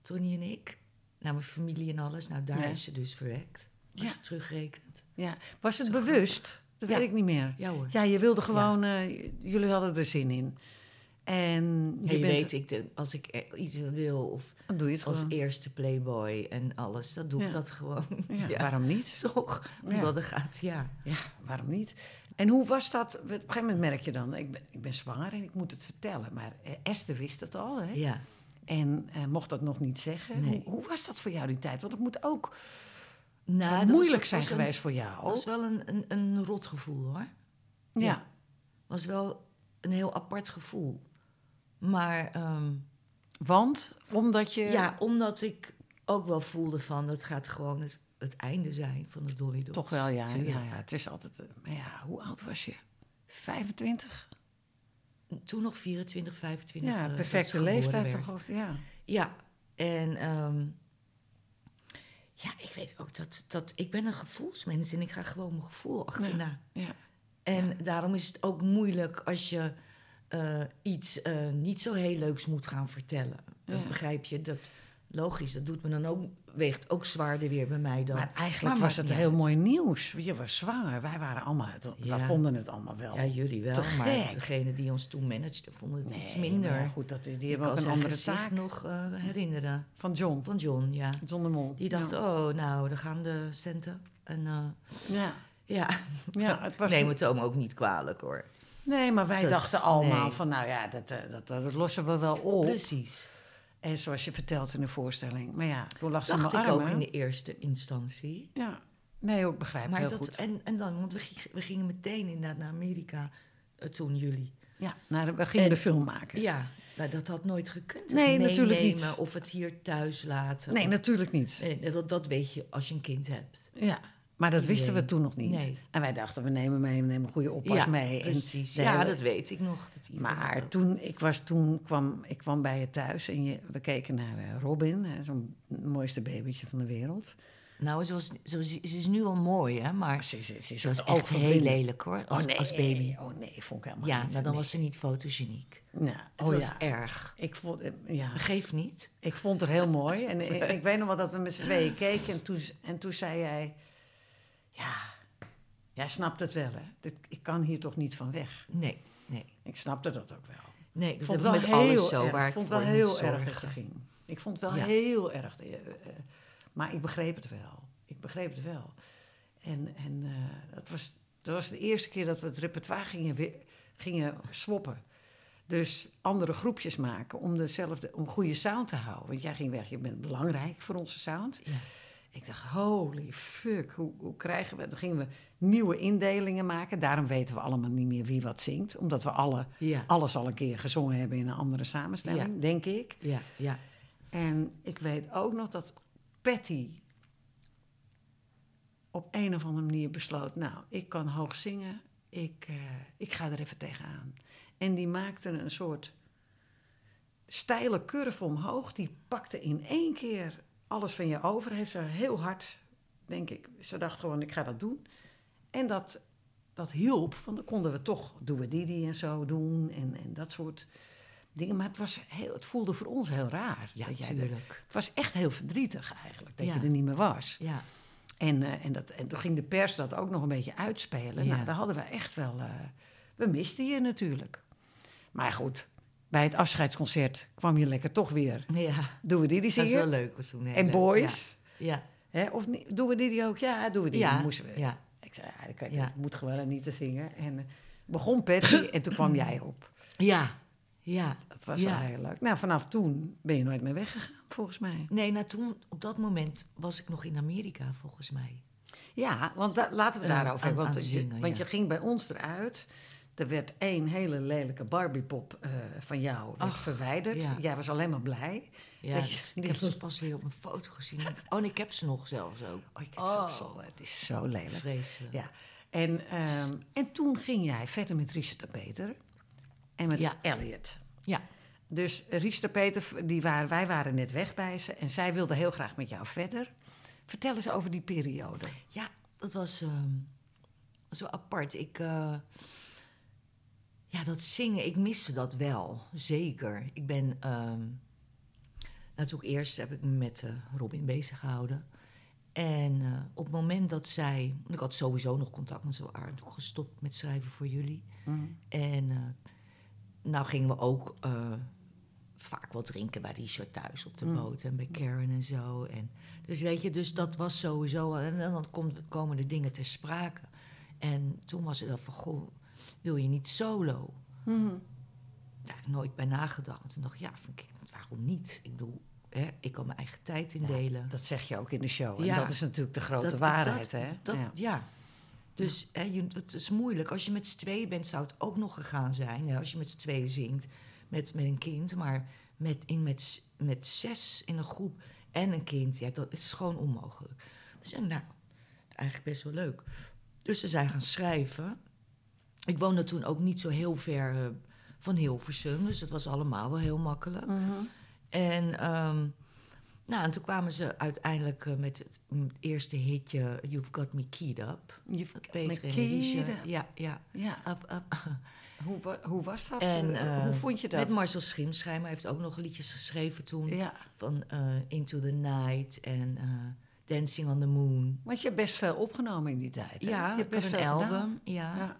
D: Tony en ik. Naar mijn familie en alles. Nou, daar
C: Ja.
D: is ze dus verwekt. Als
C: Ja.
D: je terugrekent.
C: Ja. Was het
D: Zo
C: bewust? Dat
D: Ja.
C: weet ik niet meer.
D: Ja hoor.
C: Ja, je wilde gewoon, eh, jullie hadden er zin in. En je,
D: je
C: bent,
D: weet, ik, als ik iets wil of
C: dan doe je het
D: als
C: gewoon.
D: eerste playboy en alles, dan doe ik dat gewoon. <laughs>
C: Waarom niet?
D: Toch? Omdat het gaat, ja.
C: Ja, waarom niet? En hoe was dat? Op een gegeven moment merk je dan, ik ben, ik ben zwanger en ik moet het vertellen. Maar eh, Esther wist het al, hè?
D: Ja.
C: En eh, mocht dat nog niet zeggen.
D: Nee.
C: Hoe, hoe was dat voor jou die tijd? Want het moet ook
D: Nou, dat
C: moeilijk
D: was,
C: zijn
D: was
C: geweest voor jou.
D: Het was wel een, een, een rot gevoel hoor.
C: ja.
D: ja. was wel een heel apart gevoel. Maar ehm,
C: Want omdat je.
D: ja, omdat ik ook wel voelde van het gaat gewoon het, het einde zijn van de Dolly Dots.
C: toch wel, ja, ja, ja. Het is altijd. eh, Maar ja, hoe oud was je? 25?
D: Toen nog 24, 25.
C: Ja,
D: eh, dat
C: perfecte leeftijd
D: werd.
C: toch? Ja.
D: Ja, en ehm, ja, ik weet ook dat, dat ik ben een gevoelsmens en ik ga gewoon mijn gevoel achterna.
C: ja.
D: En daarom is het ook moeilijk als je eh, iets eh, niet zo heel leuks moet gaan vertellen.
C: Ja.
D: Begrijp je dat? Logisch, dat doet me dan ook, weegt ook zwaarder weer bij mij dan.
C: Maar eigenlijk
D: Maar
C: was het heel
D: uit.
C: mooi nieuws. Je was zwanger. Wij waren allemaal. We
D: Ja.
C: vonden het allemaal wel.
D: Ja, jullie wel,
C: Te
D: maar
C: gek.
D: degene die ons toen managede vonden het
C: Nee,
D: iets minder.
C: maar goed, dat, die hebben ook een andere taak.
D: nog eh, herinneren.
C: Van John.
D: Van John, ja.
C: John de Mol.
D: Die dacht,
C: ja.
D: oh, nou, daar gaan de centen. En eh,
C: Ja.
D: ja,
C: Ja, <laughs> het was
D: neem het ook niet kwalijk hoor.
C: Nee, maar wij
D: Dus,
C: dachten allemaal
D: nee.
C: van, nou ja, dat, eh, dat, dat, lossen we wel op.
D: Precies.
C: En zoals je vertelt in de voorstelling. Maar ja, toen lag ze
D: Dacht ik ook in de eerste instantie.
C: Ja, nee, ik begrijp
D: Maar
C: heel
D: dat,
C: goed.
D: en, en dan, want we, gingen- we gingen meteen inderdaad naar Amerika eh, toen jullie.
C: Ja, nou, we gingen
D: En-
C: de film maken.
D: Ja, nou, dat had nooit gekund.
C: Nee, natuurlijk niet.
D: Of het hier thuis laten.
C: Nee,
D: of-
C: natuurlijk niet.
D: Nee, dat, dat weet je als je een kind hebt.
C: Ja, maar dat wisten we toen nog niet.
D: Nee.
C: En wij dachten, we nemen mee, we nemen een goede oppas
D: ja,
C: mee. En
D: precies.
C: de
D: Ja,
C: hele-
D: dat weet ik nog. Dat
C: Maar toen, ik was, toen kwam, ik kwam bij je thuis en je, we keken naar eh, Robin, zo'n mooiste babytje van de wereld.
D: Nou, ze, was, ze, was- ze is nu al mooi, hè? Maar
C: Ze, ze, ze,
D: ze was echt heel lelijk, hoor. Als,
C: oh, nee,
D: als baby.
C: Oh nee, vond ik helemaal
D: Ja,
C: niet.
D: nou, dan
C: Nee.
D: was ze niet fotogeniek.
C: Nou,
D: Het
C: oh
D: was
C: ja,
D: erg.
C: ik vond, eh, ja,
D: Geeft niet.
C: ik vond het heel mooi. En ik, <laughs> ik weet nog wel dat we met z'n tweeën keken en toen, en toen zei jij... Ja, jij snapt het wel, hè. Dit, ik kan hier toch niet van weg.
D: Nee, nee.
C: Ik snapte dat ook wel.
D: Nee,
C: Ik
D: dat
C: vond wel
D: met
C: heel
D: alles zo
C: erg,
D: waar
C: ik vond wel heel erg dat
D: zorgen.
C: je ging. Ik vond het wel
D: Ja.
C: heel erg. eh, eh, maar ik begreep het wel. Ik begreep het wel. En, en eh, dat, was, dat was de eerste keer dat we het repertoire gingen, gingen swappen. Dus andere groepjes maken om, dezelfde, om goede sound te houden. Want jij ging weg, je bent belangrijk voor onze sound.
D: Ja.
C: Ik dacht, holy fuck, hoe, hoe krijgen we... Dan gingen we nieuwe indelingen maken. Daarom weten we allemaal niet meer wie wat zingt. Omdat we alle,
D: Ja,
C: alles al een keer gezongen hebben in een andere samenstelling, denk ik.
D: ja, ja.
C: En ik weet ook nog dat Patty op een of andere manier besloot... nou, ik kan hoog zingen, ik, eh, ik ga er even tegenaan. En die maakte een soort steile curve omhoog. Die pakte in één keer alles van je over. Heeft ze heel hard, denk ik... Ze dacht gewoon, ik ga dat doen. En dat, dat hielp, want dan konden we toch doen we Didi en zo doen... en, en dat soort dingen. Maar het, was heel, het voelde voor ons heel raar.
D: Ja,
C: dat jij er-
D: natuurlijk.
C: het was echt heel verdrietig eigenlijk, dat
D: Ja.
C: je er niet meer was.
D: Ja,
C: En, eh, en, dat, en toen ging de pers dat ook nog een beetje uitspelen.
D: Ja.
C: Nou, daar hadden we echt wel... eh, we misten je natuurlijk. Maar goed, bij het afscheidsconcert kwam je lekker toch weer.
D: Ja,
C: Doen we die die
D: dat is wel
C: zingen?
D: leuk. Was toen
C: En boys?
D: Ja,
C: Hè? Of doen we die die ook? Ja, doen we die.
D: ja,
C: moesten we.
D: ja.
C: Ik zei, ja, dat, kan,
D: Ja.
C: dat moet gewoon niet te zingen. En eh, begon Patty en toen kwam jij op.
D: ja, ja.
C: Dat was
D: Ja.
C: wel heel leuk. Nou, vanaf toen ben je nooit meer weggegaan, volgens mij.
D: Nee, nou toen, op dat moment was ik nog in Amerika, volgens mij.
C: Ja, want laten we
D: Eh,
C: daarover
D: aan-
C: hebben.
D: aan
C: Want,
D: zingen,
C: je, want je ging bij ons eruit. Er werd één hele lelijke Barbiepop eh van jou
D: Ach,
C: verwijderd.
D: ja.
C: Jij was alleen maar blij.
D: Ja,
C: Dat je-
D: ik heb ze pas weer op een foto gezien. Oh, en ik heb ze nog zelfs ook.
C: Oh, ik heb ze
D: Oh.
C: op zo- Het is zo lelijk.
D: Vreselijk.
C: Ja. En, ehm, en toen ging jij verder met Richard de Peter en met
D: Ja.
C: Elliot.
D: Ja.
C: Dus Richard de Peter, die waren, wij waren net weg bij ze en zij wilde heel graag met jou verder. Vertel eens over die periode.
D: Ja, dat was ehm, zo apart. Ik, eh, ja, dat zingen, ik miste dat wel, zeker. Ik ben, ehm natuurlijk eerst heb ik me met eh, Robin bezig gehouden. En eh, op het moment dat zij, ik had sowieso nog contact met ze, waren natuurlijk gestopt met schrijven voor jullie. En eh, nou gingen we ook vaak wat drinken bij Richard thuis op de boot en bij Karen en zo. En, dus weet je, dus dat was sowieso. En dan komt, komen de dingen ter sprake. En toen was het dan van, goh, wil je niet solo? Daar heb ik nooit bij nagedacht. En toen dacht ik, ja, ik, waarom niet? Ik bedoel, hè, ik kan mijn eigen tijd indelen.
C: Dat zeg je ook in de show. En
D: Ja.
C: dat is natuurlijk de grote
D: Dat-
C: waarheid.
D: dat-
C: hè?
D: dat-
C: ja.
D: ja. Dus hè, je, het is moeilijk. Als je met z'n tweeën bent, zou het ook nog gegaan zijn. Hè, als je met z'n tweeën zingt met, met een kind. Maar met, in, met, met zes in een groep en een kind, ja, dat is gewoon onmogelijk. Dus ik nou, eigenlijk best wel leuk. Dus ze zijn gaan schrijven. Ik woonde toen ook niet zo heel ver eh, van Hilversum. Dus het was allemaal wel heel makkelijk. En, ehm, nou, en toen kwamen ze uiteindelijk eh, met het mm, eerste hitje You've Got Me Keyed Up.
C: You've got me
D: Peter en
C: keyed up.
D: Ja, ja.
C: Ja.
D: Up, up. <laughs>
C: Hoe, wa- hoe was dat?
D: En,
C: Eh, hoe vond je dat?
D: Met Marcel Schimschijmer heeft ook nog liedjes geschreven toen.
C: ja,
D: Van Into the Night en Dancing on the Moon.
C: want je hebt best veel opgenomen in die tijd. hè?
D: Ja,
C: je hebt best
D: een
C: veel
D: album.
C: gedaan.
D: Ja.
C: Ja.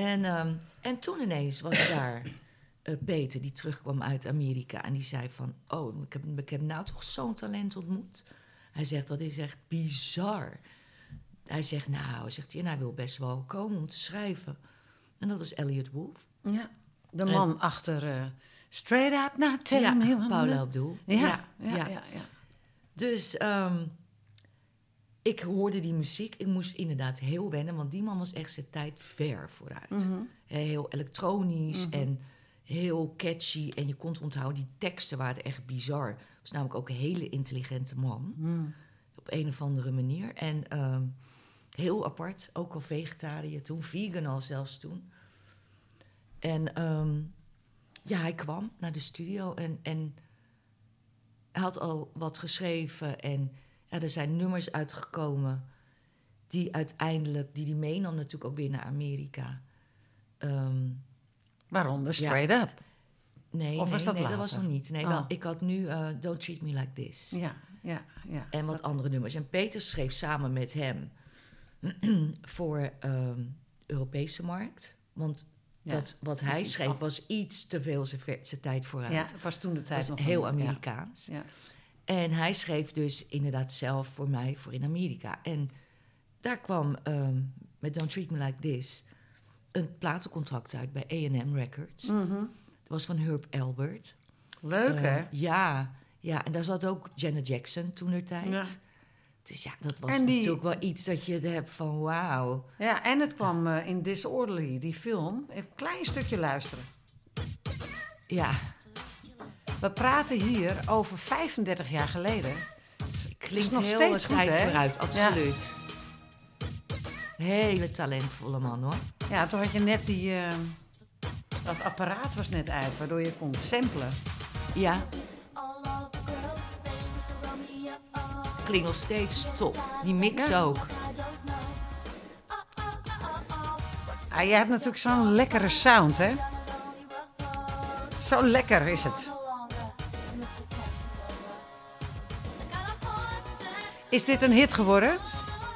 D: En, ehm, en toen ineens was <coughs> daar eh, Peter, die terugkwam uit Amerika. En die zei van, oh, ik heb, ik heb nou toch zo'n talent ontmoet. Hij zegt, dat is echt bizar. Hij zegt, nou, zegt hij, en hij wil best wel komen om te schrijven. En dat was Elliot Wolf.
C: Ja. De
D: En-
C: man achter eh, Straight Up Now Tell
D: ja,
C: Me.
D: Paula Abdul.
C: Ja, ja, ja. ja, ja.
D: Dus ehm, ik hoorde die muziek. Ik moest inderdaad heel wennen, want die man was echt zijn tijd ver vooruit.
C: Mhm.
D: Heel elektronisch en heel catchy. En je kon het onthouden, die teksten waren echt bizar. Het was namelijk ook een hele intelligente man.
C: Mhm.
D: Op een of andere manier. En ehm, heel apart, ook al vegetariër toen, vegan al zelfs toen. En ehm, ja, hij kwam naar de studio en, en hij had al wat geschreven. En ja, er zijn nummers uitgekomen die uiteindelijk, die hij meenam natuurlijk ook weer naar Amerika. Ehm,
C: Waaronder Straight Up.
D: nee,
C: Of
D: nee,
C: was dat
D: nee, dat
C: later?
D: was nog niet. Nee,
C: Oh.
D: wel, ik had nu eh, Don't Treat Me Like This.
C: Ja, ja, ja.
D: En wat andere nummers. En Peter schreef samen met hem <clears throat> voor ehm Europese markt. Want
C: Ja,
D: dat, wat hij
C: precies.
D: schreef was iets te veel zijn tijd vooruit.
C: Ja, het was toen de tijd
D: was
C: nog
D: heel. Amerikaans.
C: Ja.
D: En hij schreef dus inderdaad zelf voor mij voor in Amerika. En daar kwam ehm, met Don't Treat Me Like This een platencontract uit bij A&M Records. Dat was van Herb Albert.
C: Leuk,
D: Eh,
C: hè?
D: Ja, ja, en daar zat ook Janet Jackson toen der tijd.
C: Ja.
D: Dus ja, dat was
C: die-
D: natuurlijk wel iets dat je hebt van wauw.
C: Ja, en het kwam eh, in Disorderly, die film. Even een klein stukje luisteren.
D: Ja,
C: We praten hier over 35 jaar geleden.
D: klinkt
C: nog
D: heel
C: steeds goed, hè?
D: vooruit, absoluut. Hele talentvolle man hoor.
C: Ja, toen had je net die... eh, dat apparaat was net uit, waardoor je kon samplen.
D: Ja. Klinkt nog steeds top. Die mix
C: Ja.
D: ook.
C: Ah, jij hebt natuurlijk zo'n lekkere sound, hè? Zo lekker is het. Is dit een hit geworden?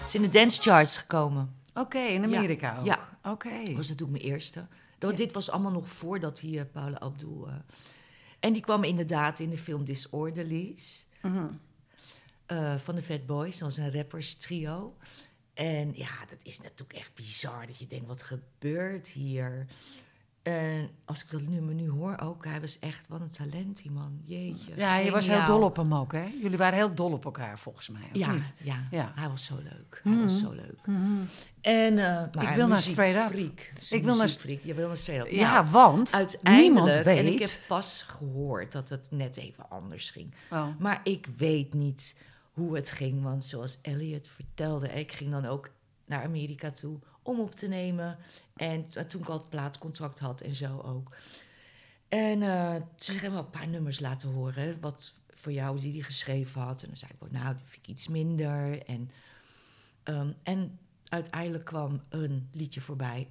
D: Is in de dance charts gekomen.
C: Oké, in Amerika ook.
D: Ja.
C: Oké.
D: Dat was natuurlijk mijn eerste. Dat, Dit was allemaal nog voordat hij uh, Paula Abdul... eh, en die kwam inderdaad in de film Disorderlies.
C: Mhm.
D: eh, van de Fat Boys. Dat was een rappers trio. En ja, dat is natuurlijk echt bizar. Dat je denkt, wat gebeurt hier? En als ik dat nummer nu hoor ook, hij was echt, wat een talent die man. Jeetje.
C: Ja, je was heel dol op hem ook, hè? Jullie waren heel dol op elkaar, volgens mij.
D: Ja,
C: niet?
D: ja,
C: Ja.
D: hij was zo leuk. Hij was zo leuk.
C: Mhm.
D: En, eh maar
C: Ik wil naar Straight Up.
D: freak.
C: Ik wil naar-
D: freak. Je wil naar straight up.
C: Ja,
D: Nou,
C: want
D: uiteindelijk,
C: niemand weet...
D: en ik heb pas gehoord dat het net even anders ging.
C: Oh.
D: Maar ik weet niet hoe het ging, want zoals Elliot vertelde, ik ging dan ook naar Amerika toe om op te nemen. En toen ik al het plaatcontract had en zo ook. En eh ze hebben wel een paar nummers laten horen, wat voor jou die hij geschreven had. En dan zei ik, nou, die vind ik iets minder. En, ehm, en uiteindelijk kwam een liedje voorbij.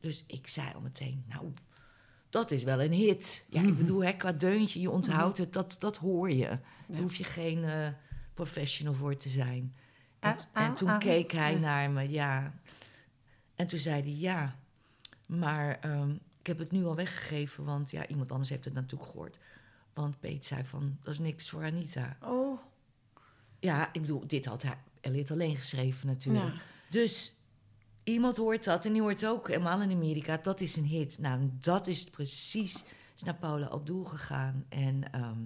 D: Dus ik zei al meteen, nou, dat is wel een hit. Ja, ik bedoel, hè, qua deuntje, je onthoudt het, dat, dat hoor je. Daar hoef je geen eh, professional voor te zijn. En,
C: Ah,
D: en
C: ah,
D: toen
C: ah,
D: keek hij
C: ja.
D: naar me, ja. En toen zei hij, ja, maar ehm, ik heb het nu al weggegeven, want ja, iemand anders heeft het natuurlijk gehoord. Want Peet zei van, dat is niks voor Anita.
C: Oh,
D: Ja, ik bedoel, dit had hij Elliot alleen geschreven natuurlijk.
C: Ja.
D: Dus iemand hoort dat en die hoort ook helemaal in Amerika. Dat is een hit. Nou, en dat is precies is naar Paula Abdul gegaan. En ehm,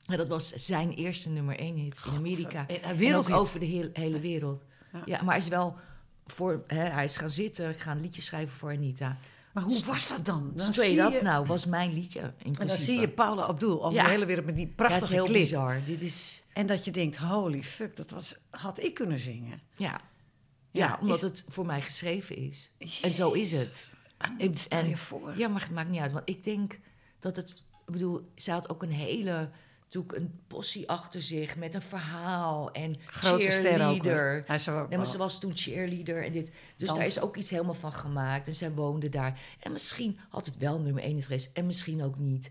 D: ja, dat was zijn eerste nummer één hit in Amerika.
C: een
D: En ook
C: wereldhit.
D: over de heel- hele wereld.
C: Ja.
D: Ja. maar is wel voor, hè, hij is gaan zitten, gaan liedjes schrijven voor Anita.
C: maar hoe was dat dan? dan
D: Straight Up
C: je-
D: nou was mijn liedje in principe.
C: En dan zie je Paula Abdul over
D: Ja.
C: de hele wereld met die
D: ja,
C: prachtige
D: is heel
C: clip.
D: bizar. Dit is,
C: En dat je denkt, holy fuck, dat was, had ik kunnen zingen.
D: ja.
C: Ja,
D: Ja, omdat
C: is-
D: het voor mij geschreven is. En zo is het.
C: En
D: Ik-
C: stel
D: en-
C: je voor.
D: Ja, maar het maakt niet uit. Want ik denk dat het... Ik bedoel, zij had ook een hele... Natuurlijk een possie achter zich met een verhaal en
C: Grote
D: cheerleader.
C: Hij zou ook
D: Nee, maar
C: wel-
D: ze was toen cheerleader en dit. Dus daar is ook iets helemaal van gemaakt. En zij woonde daar. En misschien had het wel nummer 1 geweest en misschien ook niet.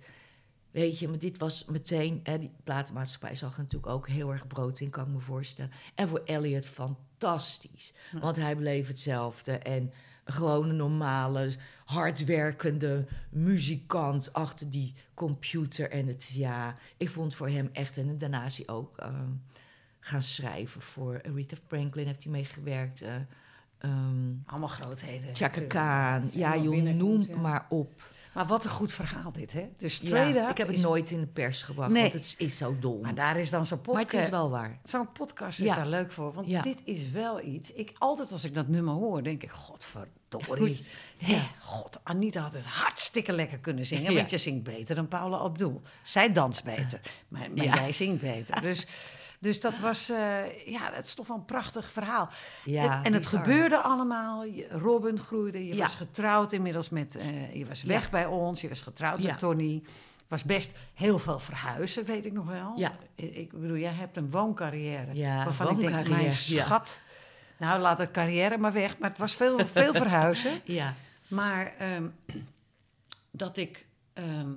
D: Weet je, maar dit was meteen... Hè, die platenmaatschappij zag er natuurlijk ook heel erg brood in, kan ik me voorstellen. En voor Elliot fantastisch. Want hij bleef hetzelfde. En gewoon een normale, hardwerkende muzikant achter die computer. En het, ja, ik vond voor hem echt... En daarna is hij ook ehm, gaan schrijven voor Aretha Franklin. Heeft hij meegewerkt. eh ehm
C: Allemaal grootheden.
D: Chaka. Khan. Ja, joh, noem
C: ja.
D: maar op.
C: Maar wat een goed verhaal dit, hè? Dus
D: Ja, ik heb het
C: is-
D: nooit in de pers gebracht,
C: Nee.
D: want het is, zo dom.
C: Maar daar is dan zo'n
D: Maar het
C: podcast...
D: is wel waar.
C: Zo'n podcast is
D: Ja.
C: daar leuk voor. Want
D: Ja.
C: dit is wel iets... Ik, altijd als ik dat nummer hoor, denk ik... Godverdorie. Hè, God, Anita had het hartstikke lekker kunnen zingen. Want je zingt beter dan Paula Abdul. Zij danst beter. Maar, maar jij zingt beter. <laughs> Dus, dus dat was... eh, ja, dat is toch wel een prachtig verhaal.
D: Ja,
C: en, en het gebeurde allemaal. Robin groeide. Je
D: Ja.
C: was getrouwd inmiddels met... eh, je was weg
D: Ja.
C: bij ons. Je was getrouwd met Tony. was best heel veel verhuizen, weet ik nog wel.
D: Ja.
C: Ik bedoel, jij hebt een wooncarrière.
D: Ja,
C: waarvan ik denk,
D: wooncarrière,
C: mijn
D: ja.
C: schat. Nou, laat het carrière maar weg. Maar het was veel, veel <laughs> verhuizen.
D: Ja.
C: Maar ehm, dat ik... ehm,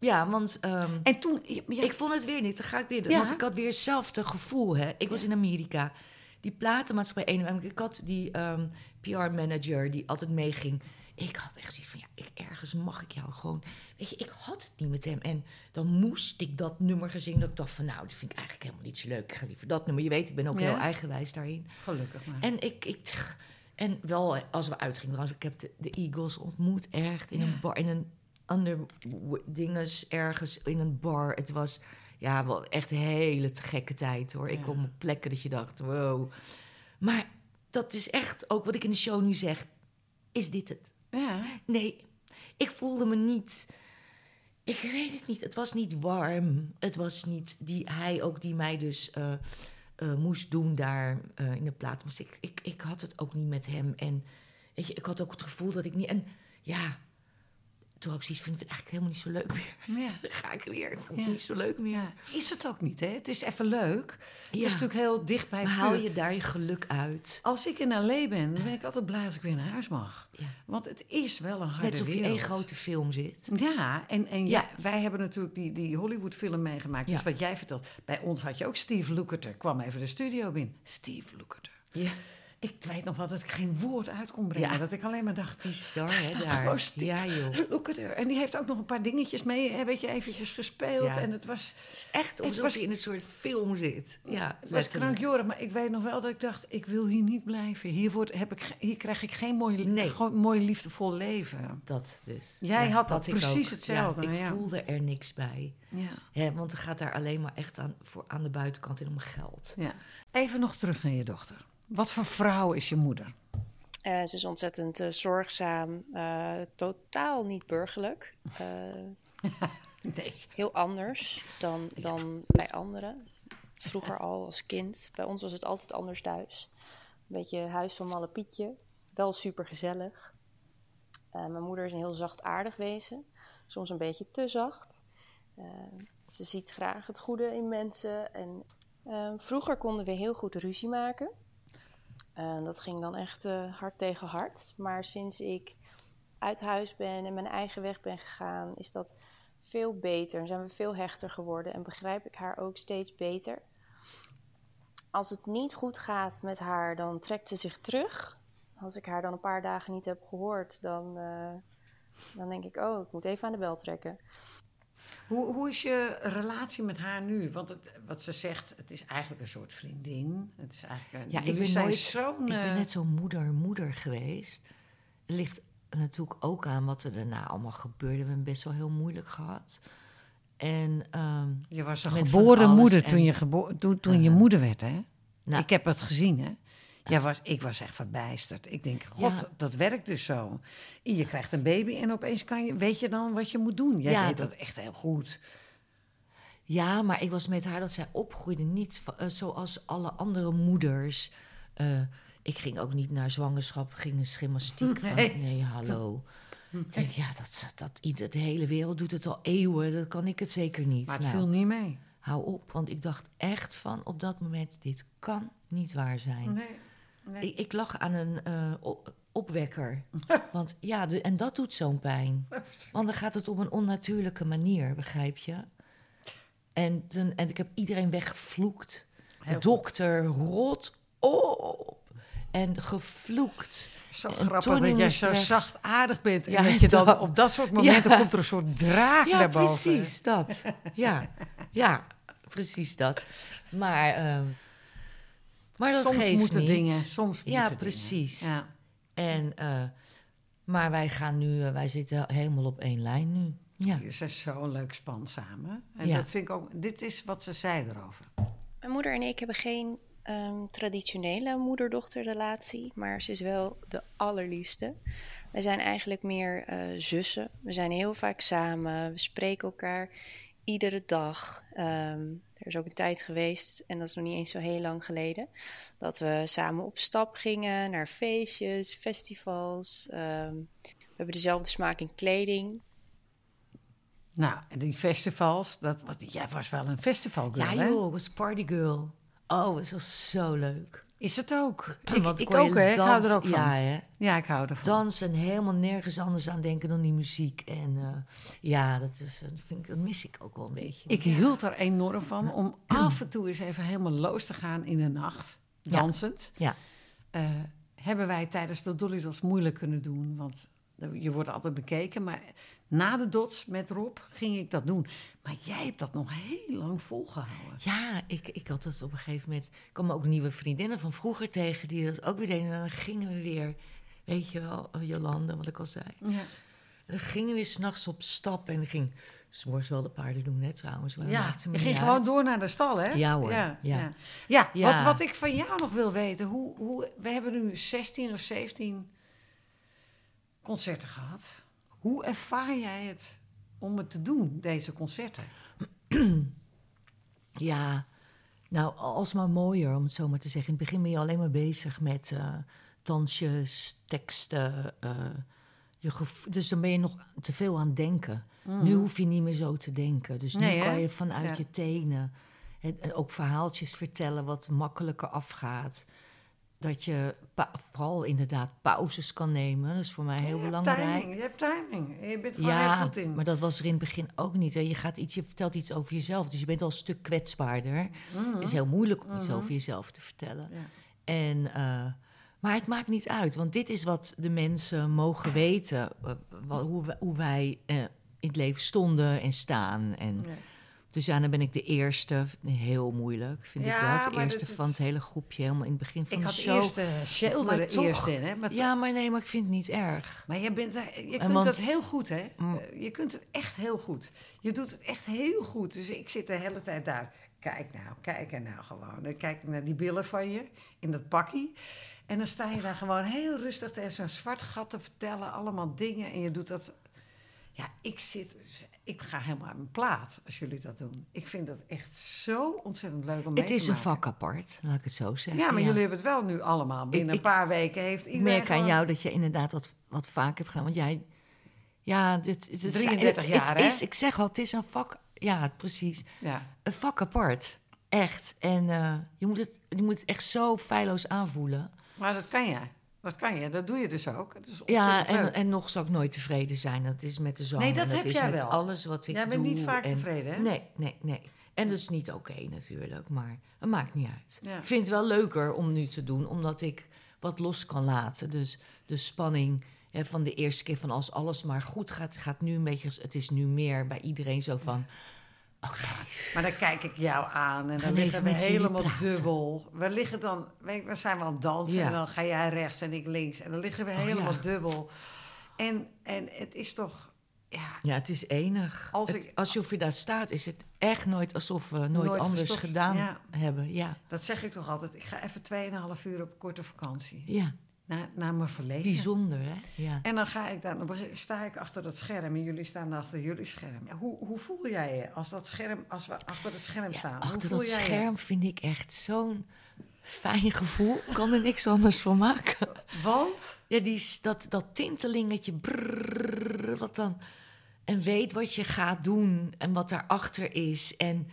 D: Ja, want ehm,
C: en toen... Ja,
D: ik vond het weer niet. Dan ga ik weer.
C: Ja.
D: Want ik had weer hetzelfde gevoel. Hè. Ik was in Amerika. Die platenmaatschappij. Ik had die ehm, PR-manager die altijd meeging. Ik had echt zoiets van, ja, ik, ergens mag ik jou gewoon... Weet je, ik had het niet met hem. En dan moest ik dat nummer gaan zingen. Dat ik dacht van, nou, dat vind ik eigenlijk helemaal niet zo leuk. Ik ga liever dat nummer. Je weet, ik ben ook heel eigenwijs daarin.
C: Gelukkig maar.
D: En ik, ik en wel als we uitgingen, trouwens, ik heb de, de Eagles ontmoet echt in
C: Ja.
D: een bar, in een ander dinges ergens in een bar. Het was ja wel echt een hele te gekke tijd hoor. Ik kom op plekken dat je dacht, wow. Maar dat is echt ook wat ik in de show nu zeg. Is dit het?
C: ja.
D: Nee, ik voelde me niet. Ik weet het niet. Het was niet warm. Het was niet die hij ook die mij dus eh, eh, moest doen daar eh, in de plaats. Ik, ik, ik had het ook niet met hem. En weet je, ik had ook het gevoel dat ik niet. En ja, toen had ik zoiets van, ik vind het eigenlijk helemaal niet zo leuk meer.
C: ja. <laughs>
D: Dan ga ik weer. Ik vond het
C: Ja.
D: niet zo leuk meer.
C: Ja, is het ook niet, hè? Het is even leuk. Het is natuurlijk heel dicht bij
D: Maar
C: het
D: haal je daar je geluk uit?
C: Als ik in L.A. ben, dan ben ik altijd blij als ik weer naar huis mag. Want het is wel een harde
D: net alsof je in één grote film zit.
C: Ja, en, en ja. Wij hebben natuurlijk die, die Hollywood-film meegemaakt. Dus wat jij vertelt, bij ons had je ook Steve Lukather. Kwam even de studio binnen. Steve Lukather.
D: Ja.
C: Ik weet nog wel dat ik geen woord uit kon brengen.
D: Ja.
C: Dat ik alleen maar dacht,
D: Bizar,
C: daar
D: hè, daar. Ja, joh.
C: Look at her. En die heeft ook nog een paar dingetjes mee, hè, weet je, eventjes gespeeld.
D: Ja.
C: En het was,
D: Het is echt alsof
C: was-
D: je in een soort film zit. Ja,
C: het was krankjorig. Maar ik weet nog wel dat ik dacht, ik wil hier niet blijven. Hier, wordt, heb ik, hier krijg ik geen mooi,
D: Nee.
C: gewoon mooi liefdevol leven.
D: Dat dus.
C: Jij had dat precies
D: ook.
C: hetzelfde,
D: Ja, ik voelde er niks bij.
C: Ja.
D: Want er gaat daar alleen maar echt aan, voor, aan de buitenkant in om geld.
C: ja. Even nog terug naar je dochter. Wat voor vrouw is je moeder?
G: Eh, ze is ontzettend eh, zorgzaam, eh, totaal niet burgerlijk. <laughs>
C: Nee.
G: heel anders dan, dan bij anderen. Vroeger al als kind. Bij ons was het altijd anders thuis. Een beetje huis van Malle Pietje. Wel super gezellig. mijn moeder is een heel zachtaardig wezen. Soms een beetje te zacht. Ze ziet graag het goede in mensen. En, vroeger konden we heel goed ruzie maken. En dat ging dan echt eh, hard tegen hard. Maar sinds ik uit huis ben en mijn eigen weg ben gegaan, is dat veel beter. Zijn we veel hechter geworden en begrijp ik haar ook steeds beter. Als het niet goed gaat met haar, dan trekt ze zich terug. Als ik haar dan een paar dagen niet heb gehoord, dan, eh, dan denk ik, oh, ik moet even aan de bel trekken.
C: Hoe, hoe is je relatie met haar nu? Want het, wat ze zegt, het is eigenlijk een soort vriendin. Het is eigenlijk een,
D: Ja, ik ben nooit
C: zo'n,
D: Ik ben
C: eh,
D: net zo'n moeder-moeder geweest. Het ligt natuurlijk ook aan wat er daarna allemaal gebeurde. We hebben best wel heel moeilijk gehad. En ehm,
C: Je was een geboren moeder
D: en-
C: toen, je, gebo toen, toen je
D: Eh,
C: moeder werd, hè?
D: nou,
C: ik heb het gezien, hè? Jij was, ik was echt verbijsterd. Ik denk, god,
D: Ja.
C: dat werkt dus zo. Je krijgt een baby en opeens kan je, weet je dan wat je moet doen. Jij
D: Ja,
C: deed
D: dat-
C: dat echt heel goed.
D: Ja, maar ik was met haar dat zij opgroeide niet eh, zoals alle andere moeders. Eh, ik ging ook niet naar zwangerschap, ging een gymnastiek <laughs> van.
C: Nee.
D: Nee, hallo. Ik denk, ja, dat, dat, ieder, de hele wereld doet het al eeuwen, dat kan ik het zeker niet.
C: Maar het
D: Nou,
C: viel niet mee.
D: Hou op, want ik dacht echt van op dat moment, dit kan niet waar zijn.
C: Nee. Nee.
D: Ik, ik lag aan een eh, op- opwekker. <laughs> Want ja, de, en dat doet zo'n pijn. <laughs> Want dan gaat het op een onnatuurlijke manier, begrijp je? En, en ik heb iedereen weggevloekt. De
C: goed.
D: dokter, rot op. En gevloekt.
C: Zo
D: En
C: grappig dat jij zo
D: weg.
C: zachtaardig bent. En
D: Ja,
C: dat je dan
D: dat-
C: op dat soort momenten
D: Ja.
C: komt er een soort draak
D: Ja,
C: naar boven.
D: precies dat. Ja, <laughs> ja, precies dat. Maar, ehm, maar dat
C: soms
D: geeft
C: moeten
D: niet.
C: dingen. Soms
D: Ja,
C: moeten
D: precies.
C: Dingen. Ja.
D: En, eh, maar wij gaan nu, eh, wij zitten helemaal op één lijn nu. Ja.
C: Ze is zo'n leuk span samen. En
D: Ja.
C: dat vind ik ook. Dit is wat ze zei erover.
G: Mijn moeder en ik hebben geen ehm, traditionele moeder-dochterrelatie, maar ze is wel de allerliefste. We zijn eigenlijk meer eh, zussen. We zijn heel vaak samen. We spreken elkaar iedere dag. Ehm, er is ook een tijd geweest, en dat is nog niet eens zo heel lang geleden, dat we samen op stap gingen naar feestjes, festivals. Ehm, we hebben dezelfde smaak in kleding.
C: Nou, en die festivals, dat, wat, jij was wel een festivalgirl,
D: Ja
C: hè?
D: joh, ik was partygirl. Oh, het was zo leuk.
C: Is het ook? Ik,
D: Want
C: ook, hè? Ik hou er ook van.
D: Ja,
C: Ja,
D: hè.
C: ik hou ervan.
D: Dansen en helemaal nergens anders aan denken dan die muziek. En eh, ja, dat, is, dat, vind ik, dat mis ik ook wel een beetje.
C: Ik hield er enorm van om <clears throat> af en toe eens even helemaal los te gaan in de nacht,
D: Ja.
C: dansend.
D: Ja.
C: Eh, hebben wij tijdens de Dolly Dots moeilijk kunnen doen, want je wordt altijd bekeken. Maar na de Dots met Rob ging ik dat doen. Maar jij hebt dat nog heel lang volgehouden.
D: Ja, ik, ik had dat op een gegeven moment. Ik kwam ook nieuwe vriendinnen van vroeger tegen die dat ook weer deden. En dan gingen we weer, weet je wel, eh, Jolande, wat ik al zei.
C: Ja.
D: En dan gingen we weer s'nachts op stap. En dan ging s'morgens wel de paarden doen, net trouwens. Maar
C: Ja, je ging
D: uit.
C: gewoon door naar de stal, hè?
D: Ja, hoor.
C: Ja,
D: Ja.
C: ja. ja,
D: Ja.
C: Wat, wat ik van jou nog wil weten, hoe, hoe, we hebben nu 16 of 17 concerten gehad. Hoe ervaar jij het om het te doen, deze concerten? <clears throat>
D: Ja, nou, alsmaar mooier, om het zo maar te zeggen. In het begin ben je alleen maar bezig met eh, dansjes, teksten. eh, je dus dan ben je nog te veel aan het denken. Nu hoef je niet meer zo te denken. Dus nu
C: hè?
D: kan je vanuit
C: Ja.
D: je tenen en, en ook verhaaltjes vertellen wat makkelijker afgaat. Dat je vooral inderdaad pauzes kan nemen. Dat is voor mij heel belangrijk.
C: Timing, je hebt timing. Je bent gewoon heel
D: Ja,
C: goed in.
D: maar dat was er in het begin ook niet. Hè. Je, gaat iets, je vertelt iets over jezelf, dus je bent al een stuk kwetsbaarder. Het is heel moeilijk om iets over jezelf te vertellen.
C: Mhm. Ja.
D: En, eh, Maar het maakt niet uit, want dit is wat de mensen mogen weten. eh, hoe, hoe wij eh, in het leven stonden en staan. En,
C: Ja.
D: Dus ja, dan ben ik de eerste. Heel moeilijk, vind
C: Ja,
D: ik dat. De eerste
C: dat-
D: van het hele groepje, helemaal in het begin van
C: Ik
D: de
C: had
D: show.
C: eerst uh, Sheldon
D: Maar
C: er
D: toch-
C: eerst in, hè? Maar
D: Ja, maar nee, maar ik vind het niet erg.
C: Maar je, bent, daar- je kunt
D: want-
C: dat heel goed, hè?
D: Mm.
C: Eh, Je kunt het echt heel goed. Je doet het echt heel goed. Dus ik zit de hele tijd daar. Kijk nou, kijk er nou gewoon. Dan kijk ik naar die billen van je in dat pakkie. En dan sta je daar gewoon heel rustig tegen zo'n zwart gat te vertellen. Allemaal dingen. En je doet dat... Ja, ik zit... Ik ga helemaal aan mijn plaat als jullie dat doen. Ik vind dat echt zo ontzettend leuk om mee
D: Het is
C: te
D: een vak apart, laat ik het zo zeggen.
C: Ja, maar jullie hebben het wel nu allemaal. Binnen
D: Ik-
C: een paar weken heeft
D: Ik
C: iedereen
D: merk aan jou dat je inderdaad wat, wat vaak hebt gedaan. Want jij, ja, dit, dit is
C: 33
D: het,
C: jaar,
D: het
C: hè?
D: is, Ik zeg al, het is een vak, ja, precies.
C: Ja.
D: Een vak apart, echt. En eh, je, moet het, je moet het echt zo feilloos aanvoelen.
C: Maar dat kan je. Dat kan je. Dat doe je dus ook. Het is
D: Ja, en,
C: leuk.
D: en nog zal ik nooit tevreden zijn. Dat is met de zang
C: Nee, dat
D: en dat
C: heb
D: is
C: jij
D: met
C: wel.
D: alles wat ik
C: Jij bent
D: doe.
C: niet vaak
D: en-
C: tevreden, hè?
D: Nee, nee, nee. En dat is niet oké natuurlijk, maar het maakt niet uit.
C: Ja.
D: Ik vind het wel leuker om nu te doen, omdat ik wat los kan laten. Dus de spanning hè, van de eerste keer van als alles maar goed gaat, gaat nu een beetje... Het is nu meer bij iedereen zo van... Oké,
C: Maar dan kijk ik jou aan en dan liggen we helemaal dubbel. We liggen dan, weet, je, we zijn wel aan het dansen
D: Ja.
C: en dan ga jij rechts en ik links. En dan liggen we
D: Oh,
C: helemaal
D: ja.
C: dubbel. En, en het is toch, ja,
D: ja, het is enig.
C: Als
D: Het-
C: ik-
D: als je daar staat, is het echt nooit alsof we nooit,
C: Nooit
D: anders
C: gestopt,
D: gedaan hebben. Ja,
C: dat zeg ik toch altijd. Ik ga even 2,5 uur op korte vakantie.
D: ja.
C: Naar, naar mijn verleden.
D: bijzonder hè? Ja.
C: En dan ga ik daar, dan sta ik achter dat scherm en jullie staan achter jullie scherm. Hoe, hoe voel jij je als dat scherm, als we achter het scherm staan? hoe
D: Achter dat
C: je?
D: scherm vind ik echt zo'n fijn gevoel. Ik kan er niks anders van maken.
C: Want
D: Ja, die, dat, dat tintelingetje, brrrr, wat dan... En weet wat je gaat doen en wat daarachter is. En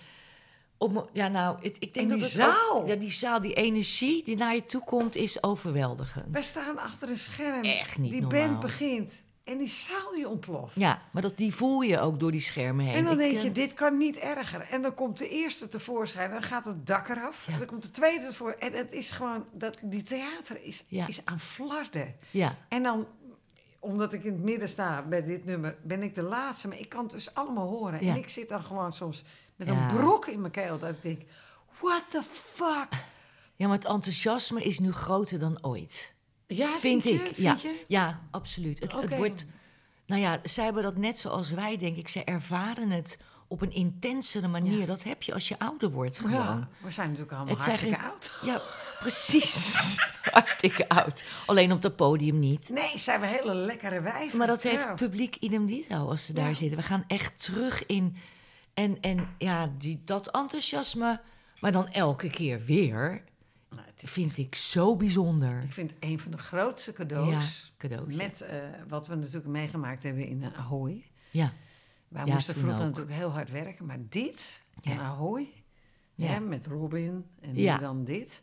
D: op, ja, nou, het, ik denk
C: En
D: dat
C: die
D: ook-
C: zaal.
D: ja, die zaal, die energie die naar je toe komt, is overweldigend.
C: wij staan achter een scherm.
D: Echt niet
C: Die
D: normaal.
C: band begint en die zaal die ontploft.
D: Ja, maar dat, die voel je ook door die schermen heen.
C: En dan
D: Ik,
C: denk
D: eh,
C: je, dit kan niet erger. En dan komt de eerste tevoorschijn, en dan gaat het dak eraf.
D: Ja.
C: En dan komt de tweede tevoorschijn. En het is gewoon, dat, die theater is,
D: Ja.
C: is aan flarden.
D: Ja,
C: En dan, omdat ik in het midden sta bij dit nummer, ben ik de laatste. Maar ik kan het dus allemaal horen.
D: Ja.
C: En ik zit dan gewoon soms met
D: Ja.
C: een brok in mijn keel. Dat ik denk, what the fuck?
D: ja, maar het enthousiasme is nu groter dan ooit.
C: Ja,
D: vind ik.
C: je?
D: ja,
C: Vind je?
D: ja, absoluut. Het, het wordt, nou ja, zij hebben dat net zoals wij, denk ik. Zij ervaren het op een intensere manier.
C: Ja.
D: Dat heb je als je ouder wordt gewoon.
C: Ja, we zijn natuurlijk allemaal
D: Het
C: hartstikke oud.
D: Ja, precies. <laughs> Hartstikke oud. Alleen op het podium niet.
C: Nee, zijn we hele lekkere wijven.
D: Maar dat heeft
C: Ja.
D: het publiek idem dito als ze daar zitten. We gaan echt terug in. En, en ja, die, dat enthousiasme, maar dan elke keer weer,
C: Nou, is-
D: vind ik zo bijzonder.
C: Ik vind een van de grootste cadeaus...
D: Ja, cadeautje.
C: Met eh, wat we natuurlijk meegemaakt hebben in Ahoy.
D: Ja,
C: Wij
D: Ja,
C: moesten vroeger
D: ook.
C: natuurlijk heel hard werken. Maar dit, in. Ahoy,
D: Ja.
C: met Robin en dan dit.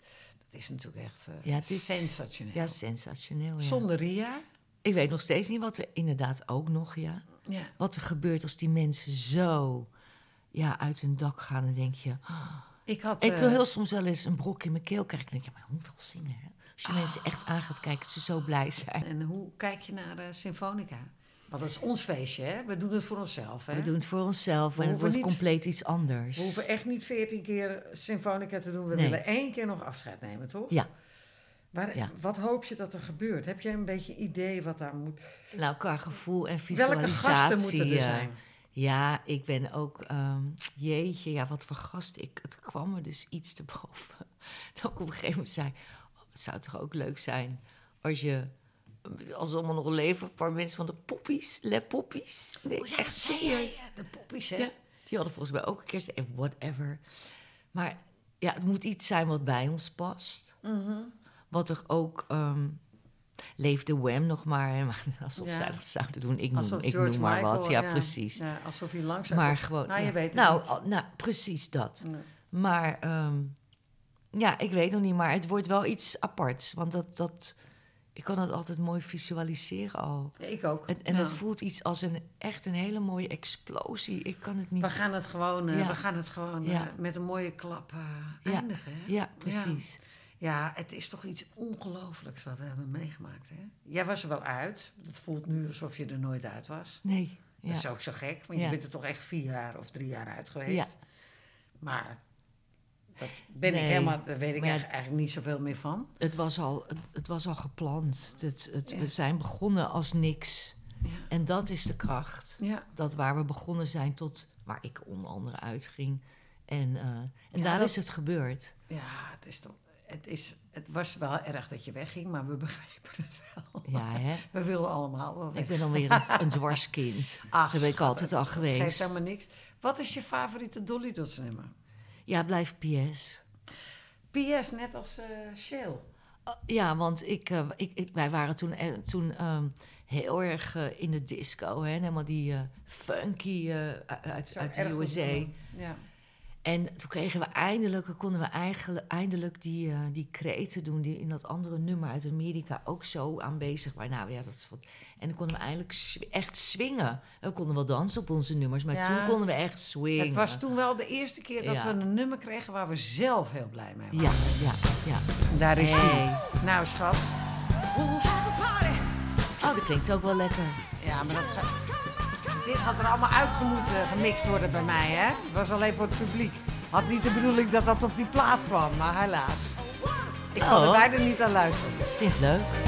C: Dat is natuurlijk echt eh,
D: Ja,
C: sensationeel.
D: ja sensationeel. Ja.
C: Zonder Ria.
D: Ik weet nog steeds niet wat er inderdaad ook nog. Ja. Wat er gebeurt als die mensen zo ja, uit hun dak gaan. Dan denk je... ah.
C: Ik had...
D: ik wil
C: eh,
D: heel soms wel eens een brok in mijn keel krijgen. Ik denk, ja, maar hoeveel zingen, hè? Als je mensen echt aan gaat kijken, dat ze zo blij zijn.
C: En hoe kijk je naar de Symfonica? Want dat is ons feestje, hè? We doen het voor onszelf, hè?
D: We doen het voor onszelf en het wordt
C: niet-
D: compleet iets anders.
C: We hoeven echt niet veertien keer Symfonica te doen. We
D: Nee.
C: willen één keer nog afscheid nemen, toch?
D: Ja,
C: Maar
D: Ja.
C: wat hoop je dat er gebeurt? Heb jij een beetje idee wat daar moet...
D: nou, qua gevoel en
C: Welke
D: visualisatie.
C: gasten moeten er
D: eh,
C: zijn?
D: Ja, ik ben ook, ehm, jeetje, ja, wat voor gast. Ik, het kwam er dus iets te boven. <laughs> Dat ik op een gegeven moment zei, oh, het zou toch ook leuk zijn als je, als er allemaal nog leven, een paar mensen van de poppies, le poppies. Nee,
C: Oh
D: echt serieus.
C: de poppies, hè?
D: Ja, die hadden volgens mij ook een keer gezegd, whatever. Maar ja, het moet iets zijn wat bij ons past.
C: Mhm.
D: Wat er ook... ehm leefde Wham nog maar, hè, maar <laughs> alsof
C: Ja.
D: zij dat zouden doen. Ik noem, ik
C: George
D: noem maar
C: Michael,
D: wat. Ja, precies.
C: Ja, alsof hij langzaam...
D: Maar gewoon...
C: Nou,
D: ja.
C: je weet
D: nou, al- nou, precies dat. Maar ehm, ja, ik weet nog niet, maar het wordt wel iets aparts. Want dat, dat, ik kan het altijd mooi visualiseren al.
C: Ja, ik ook.
D: En, en
C: Ja.
D: het voelt iets als een, echt een hele mooie explosie. Ik kan het niet...
C: We gaan het gewoon, eh,
D: Ja.
C: we gaan het gewoon eh, met een mooie klap eh, eindigen. Hè?
D: Ja, precies.
C: Ja, het is toch iets ongelooflijks wat we hebben meegemaakt. Hè? Jij was er wel uit. Het voelt nu alsof je er nooit uit was.
H: Nee.
C: Dat
H: Ja.
C: is ook zo gek, want
H: Ja.
C: je bent er toch echt vier jaar of drie jaar uit geweest.
H: Ja.
C: Maar dat ben ik helemaal, daar weet ik eigenlijk, eigenlijk niet zoveel meer van.
H: Het was al, het, het was al gepland. Het. We zijn begonnen als niks. En dat is de kracht. Dat waar we begonnen zijn tot waar ik onder andere uitging. En, eh, en daar
C: dat-
H: is het gebeurd.
C: Ja, het is toch. Het, is, het was wel erg dat je wegging, maar we <laughs> begrepen het wel.
H: Ja, hè?
C: We wilden allemaal wel weg.
H: Ik ben dan weer een, een <laughs> dwarskind.
C: Ach,
H: Daar ben ik altijd al
C: Geeft
H: geweest.
C: helemaal niks. Wat is je favoriete Dolly Dots nummer?
H: Ja, blijf PS.
C: PS, net als eh Shell.
H: Uh, ja, want ik, eh, ik, ik, wij waren toen, eh, toen ehm, heel erg in de disco. Hè? Helemaal die funky uit, uit de USA.
C: Ja.
H: En toen kregen we eindelijk, konden we eigenlijk, eindelijk die, eh, die kreten doen... die in dat andere nummer uit Amerika ook zo aanwezig waren. Nou ja, dat is wat... En dan konden we eindelijk echt swingen. We konden wel dansen op onze nummers, maar
C: Ja.
H: toen konden we echt swingen.
C: Het was toen wel de eerste keer dat
H: Ja.
C: we een nummer kregen waar we zelf heel blij mee waren.
H: Ja, ja, ja.
C: Daar is
H: Hey.
C: die. Nou, schat.
H: Oh, dat klinkt ook wel lekker.
C: Ja, maar dat ga- dit had er allemaal uitgemoet eh, gemixt worden bij mij, hè? Het was alleen voor het publiek. Had niet de bedoeling dat dat op die plaat kwam, maar helaas. Ik kon er
H: Oh.
C: bijna niet aan luisteren.
H: Vind je het leuk?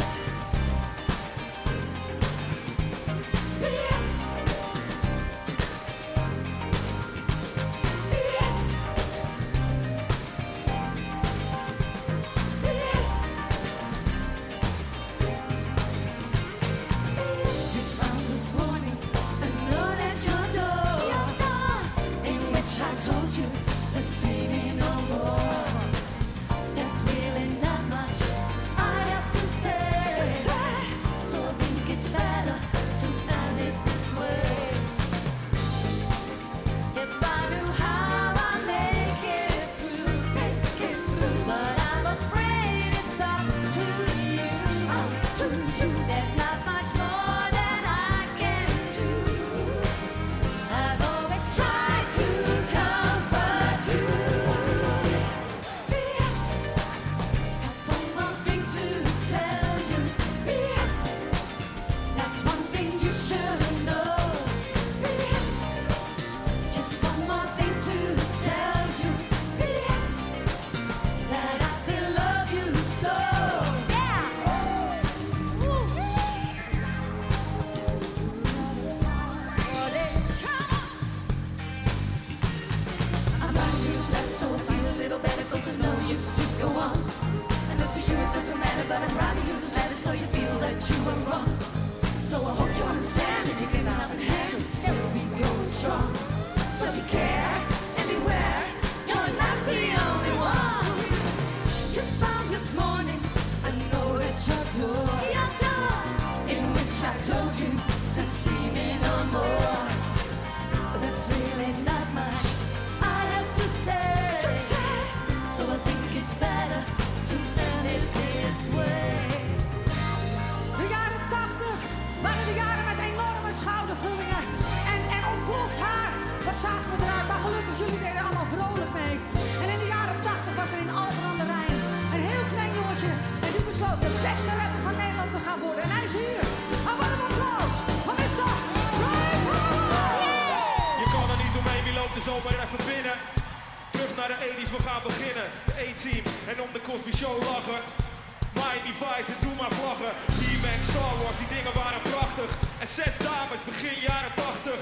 I: Levi's en doe maar vlaggen. He-Man, Star Wars, die dingen waren prachtig. En zes dames, begin jaren 80.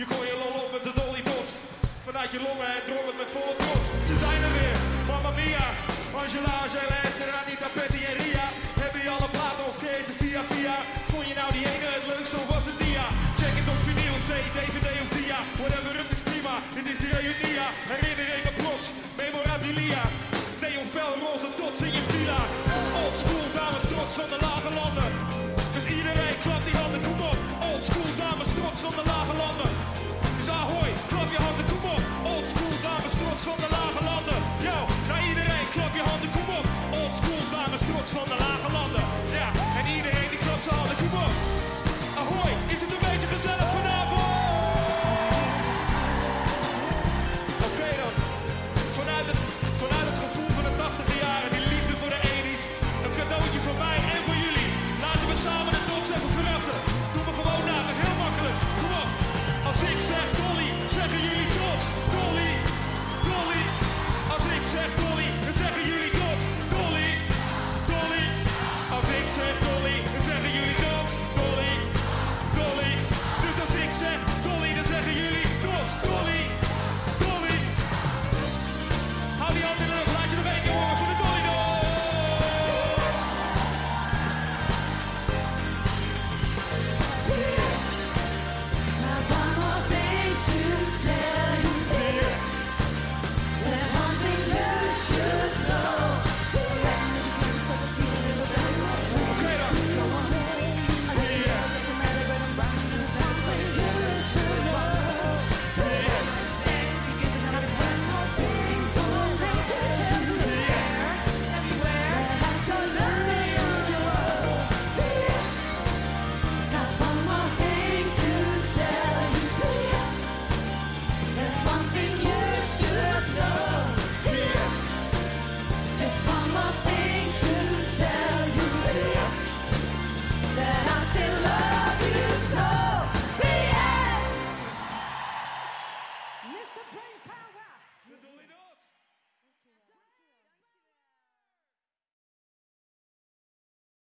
I: Je kon je lol op met de dolly dots. Vanuit je longen en het met volle trots. Ze zijn er weer, Mamma Mia. Angela, Angela, Esther, Anita, Patty en Ria. Hebben je alle platen of kezen via via? Vond je nou die ene het leukste was het dia? Check it
J: op vinyl, C, DVD of dia. Whatever, het is prima. Dit is de reunia. van de lage landen. Dus iedereen klapt die handen, kom op. Old school dames, trots van
K: de lage landen. Dus ahoy, klap je handen, kom op. Old school dames, trots van de lage landen. Yo, naar iedereen, klap je handen, kom op. Old school dames, trots van de lage landen.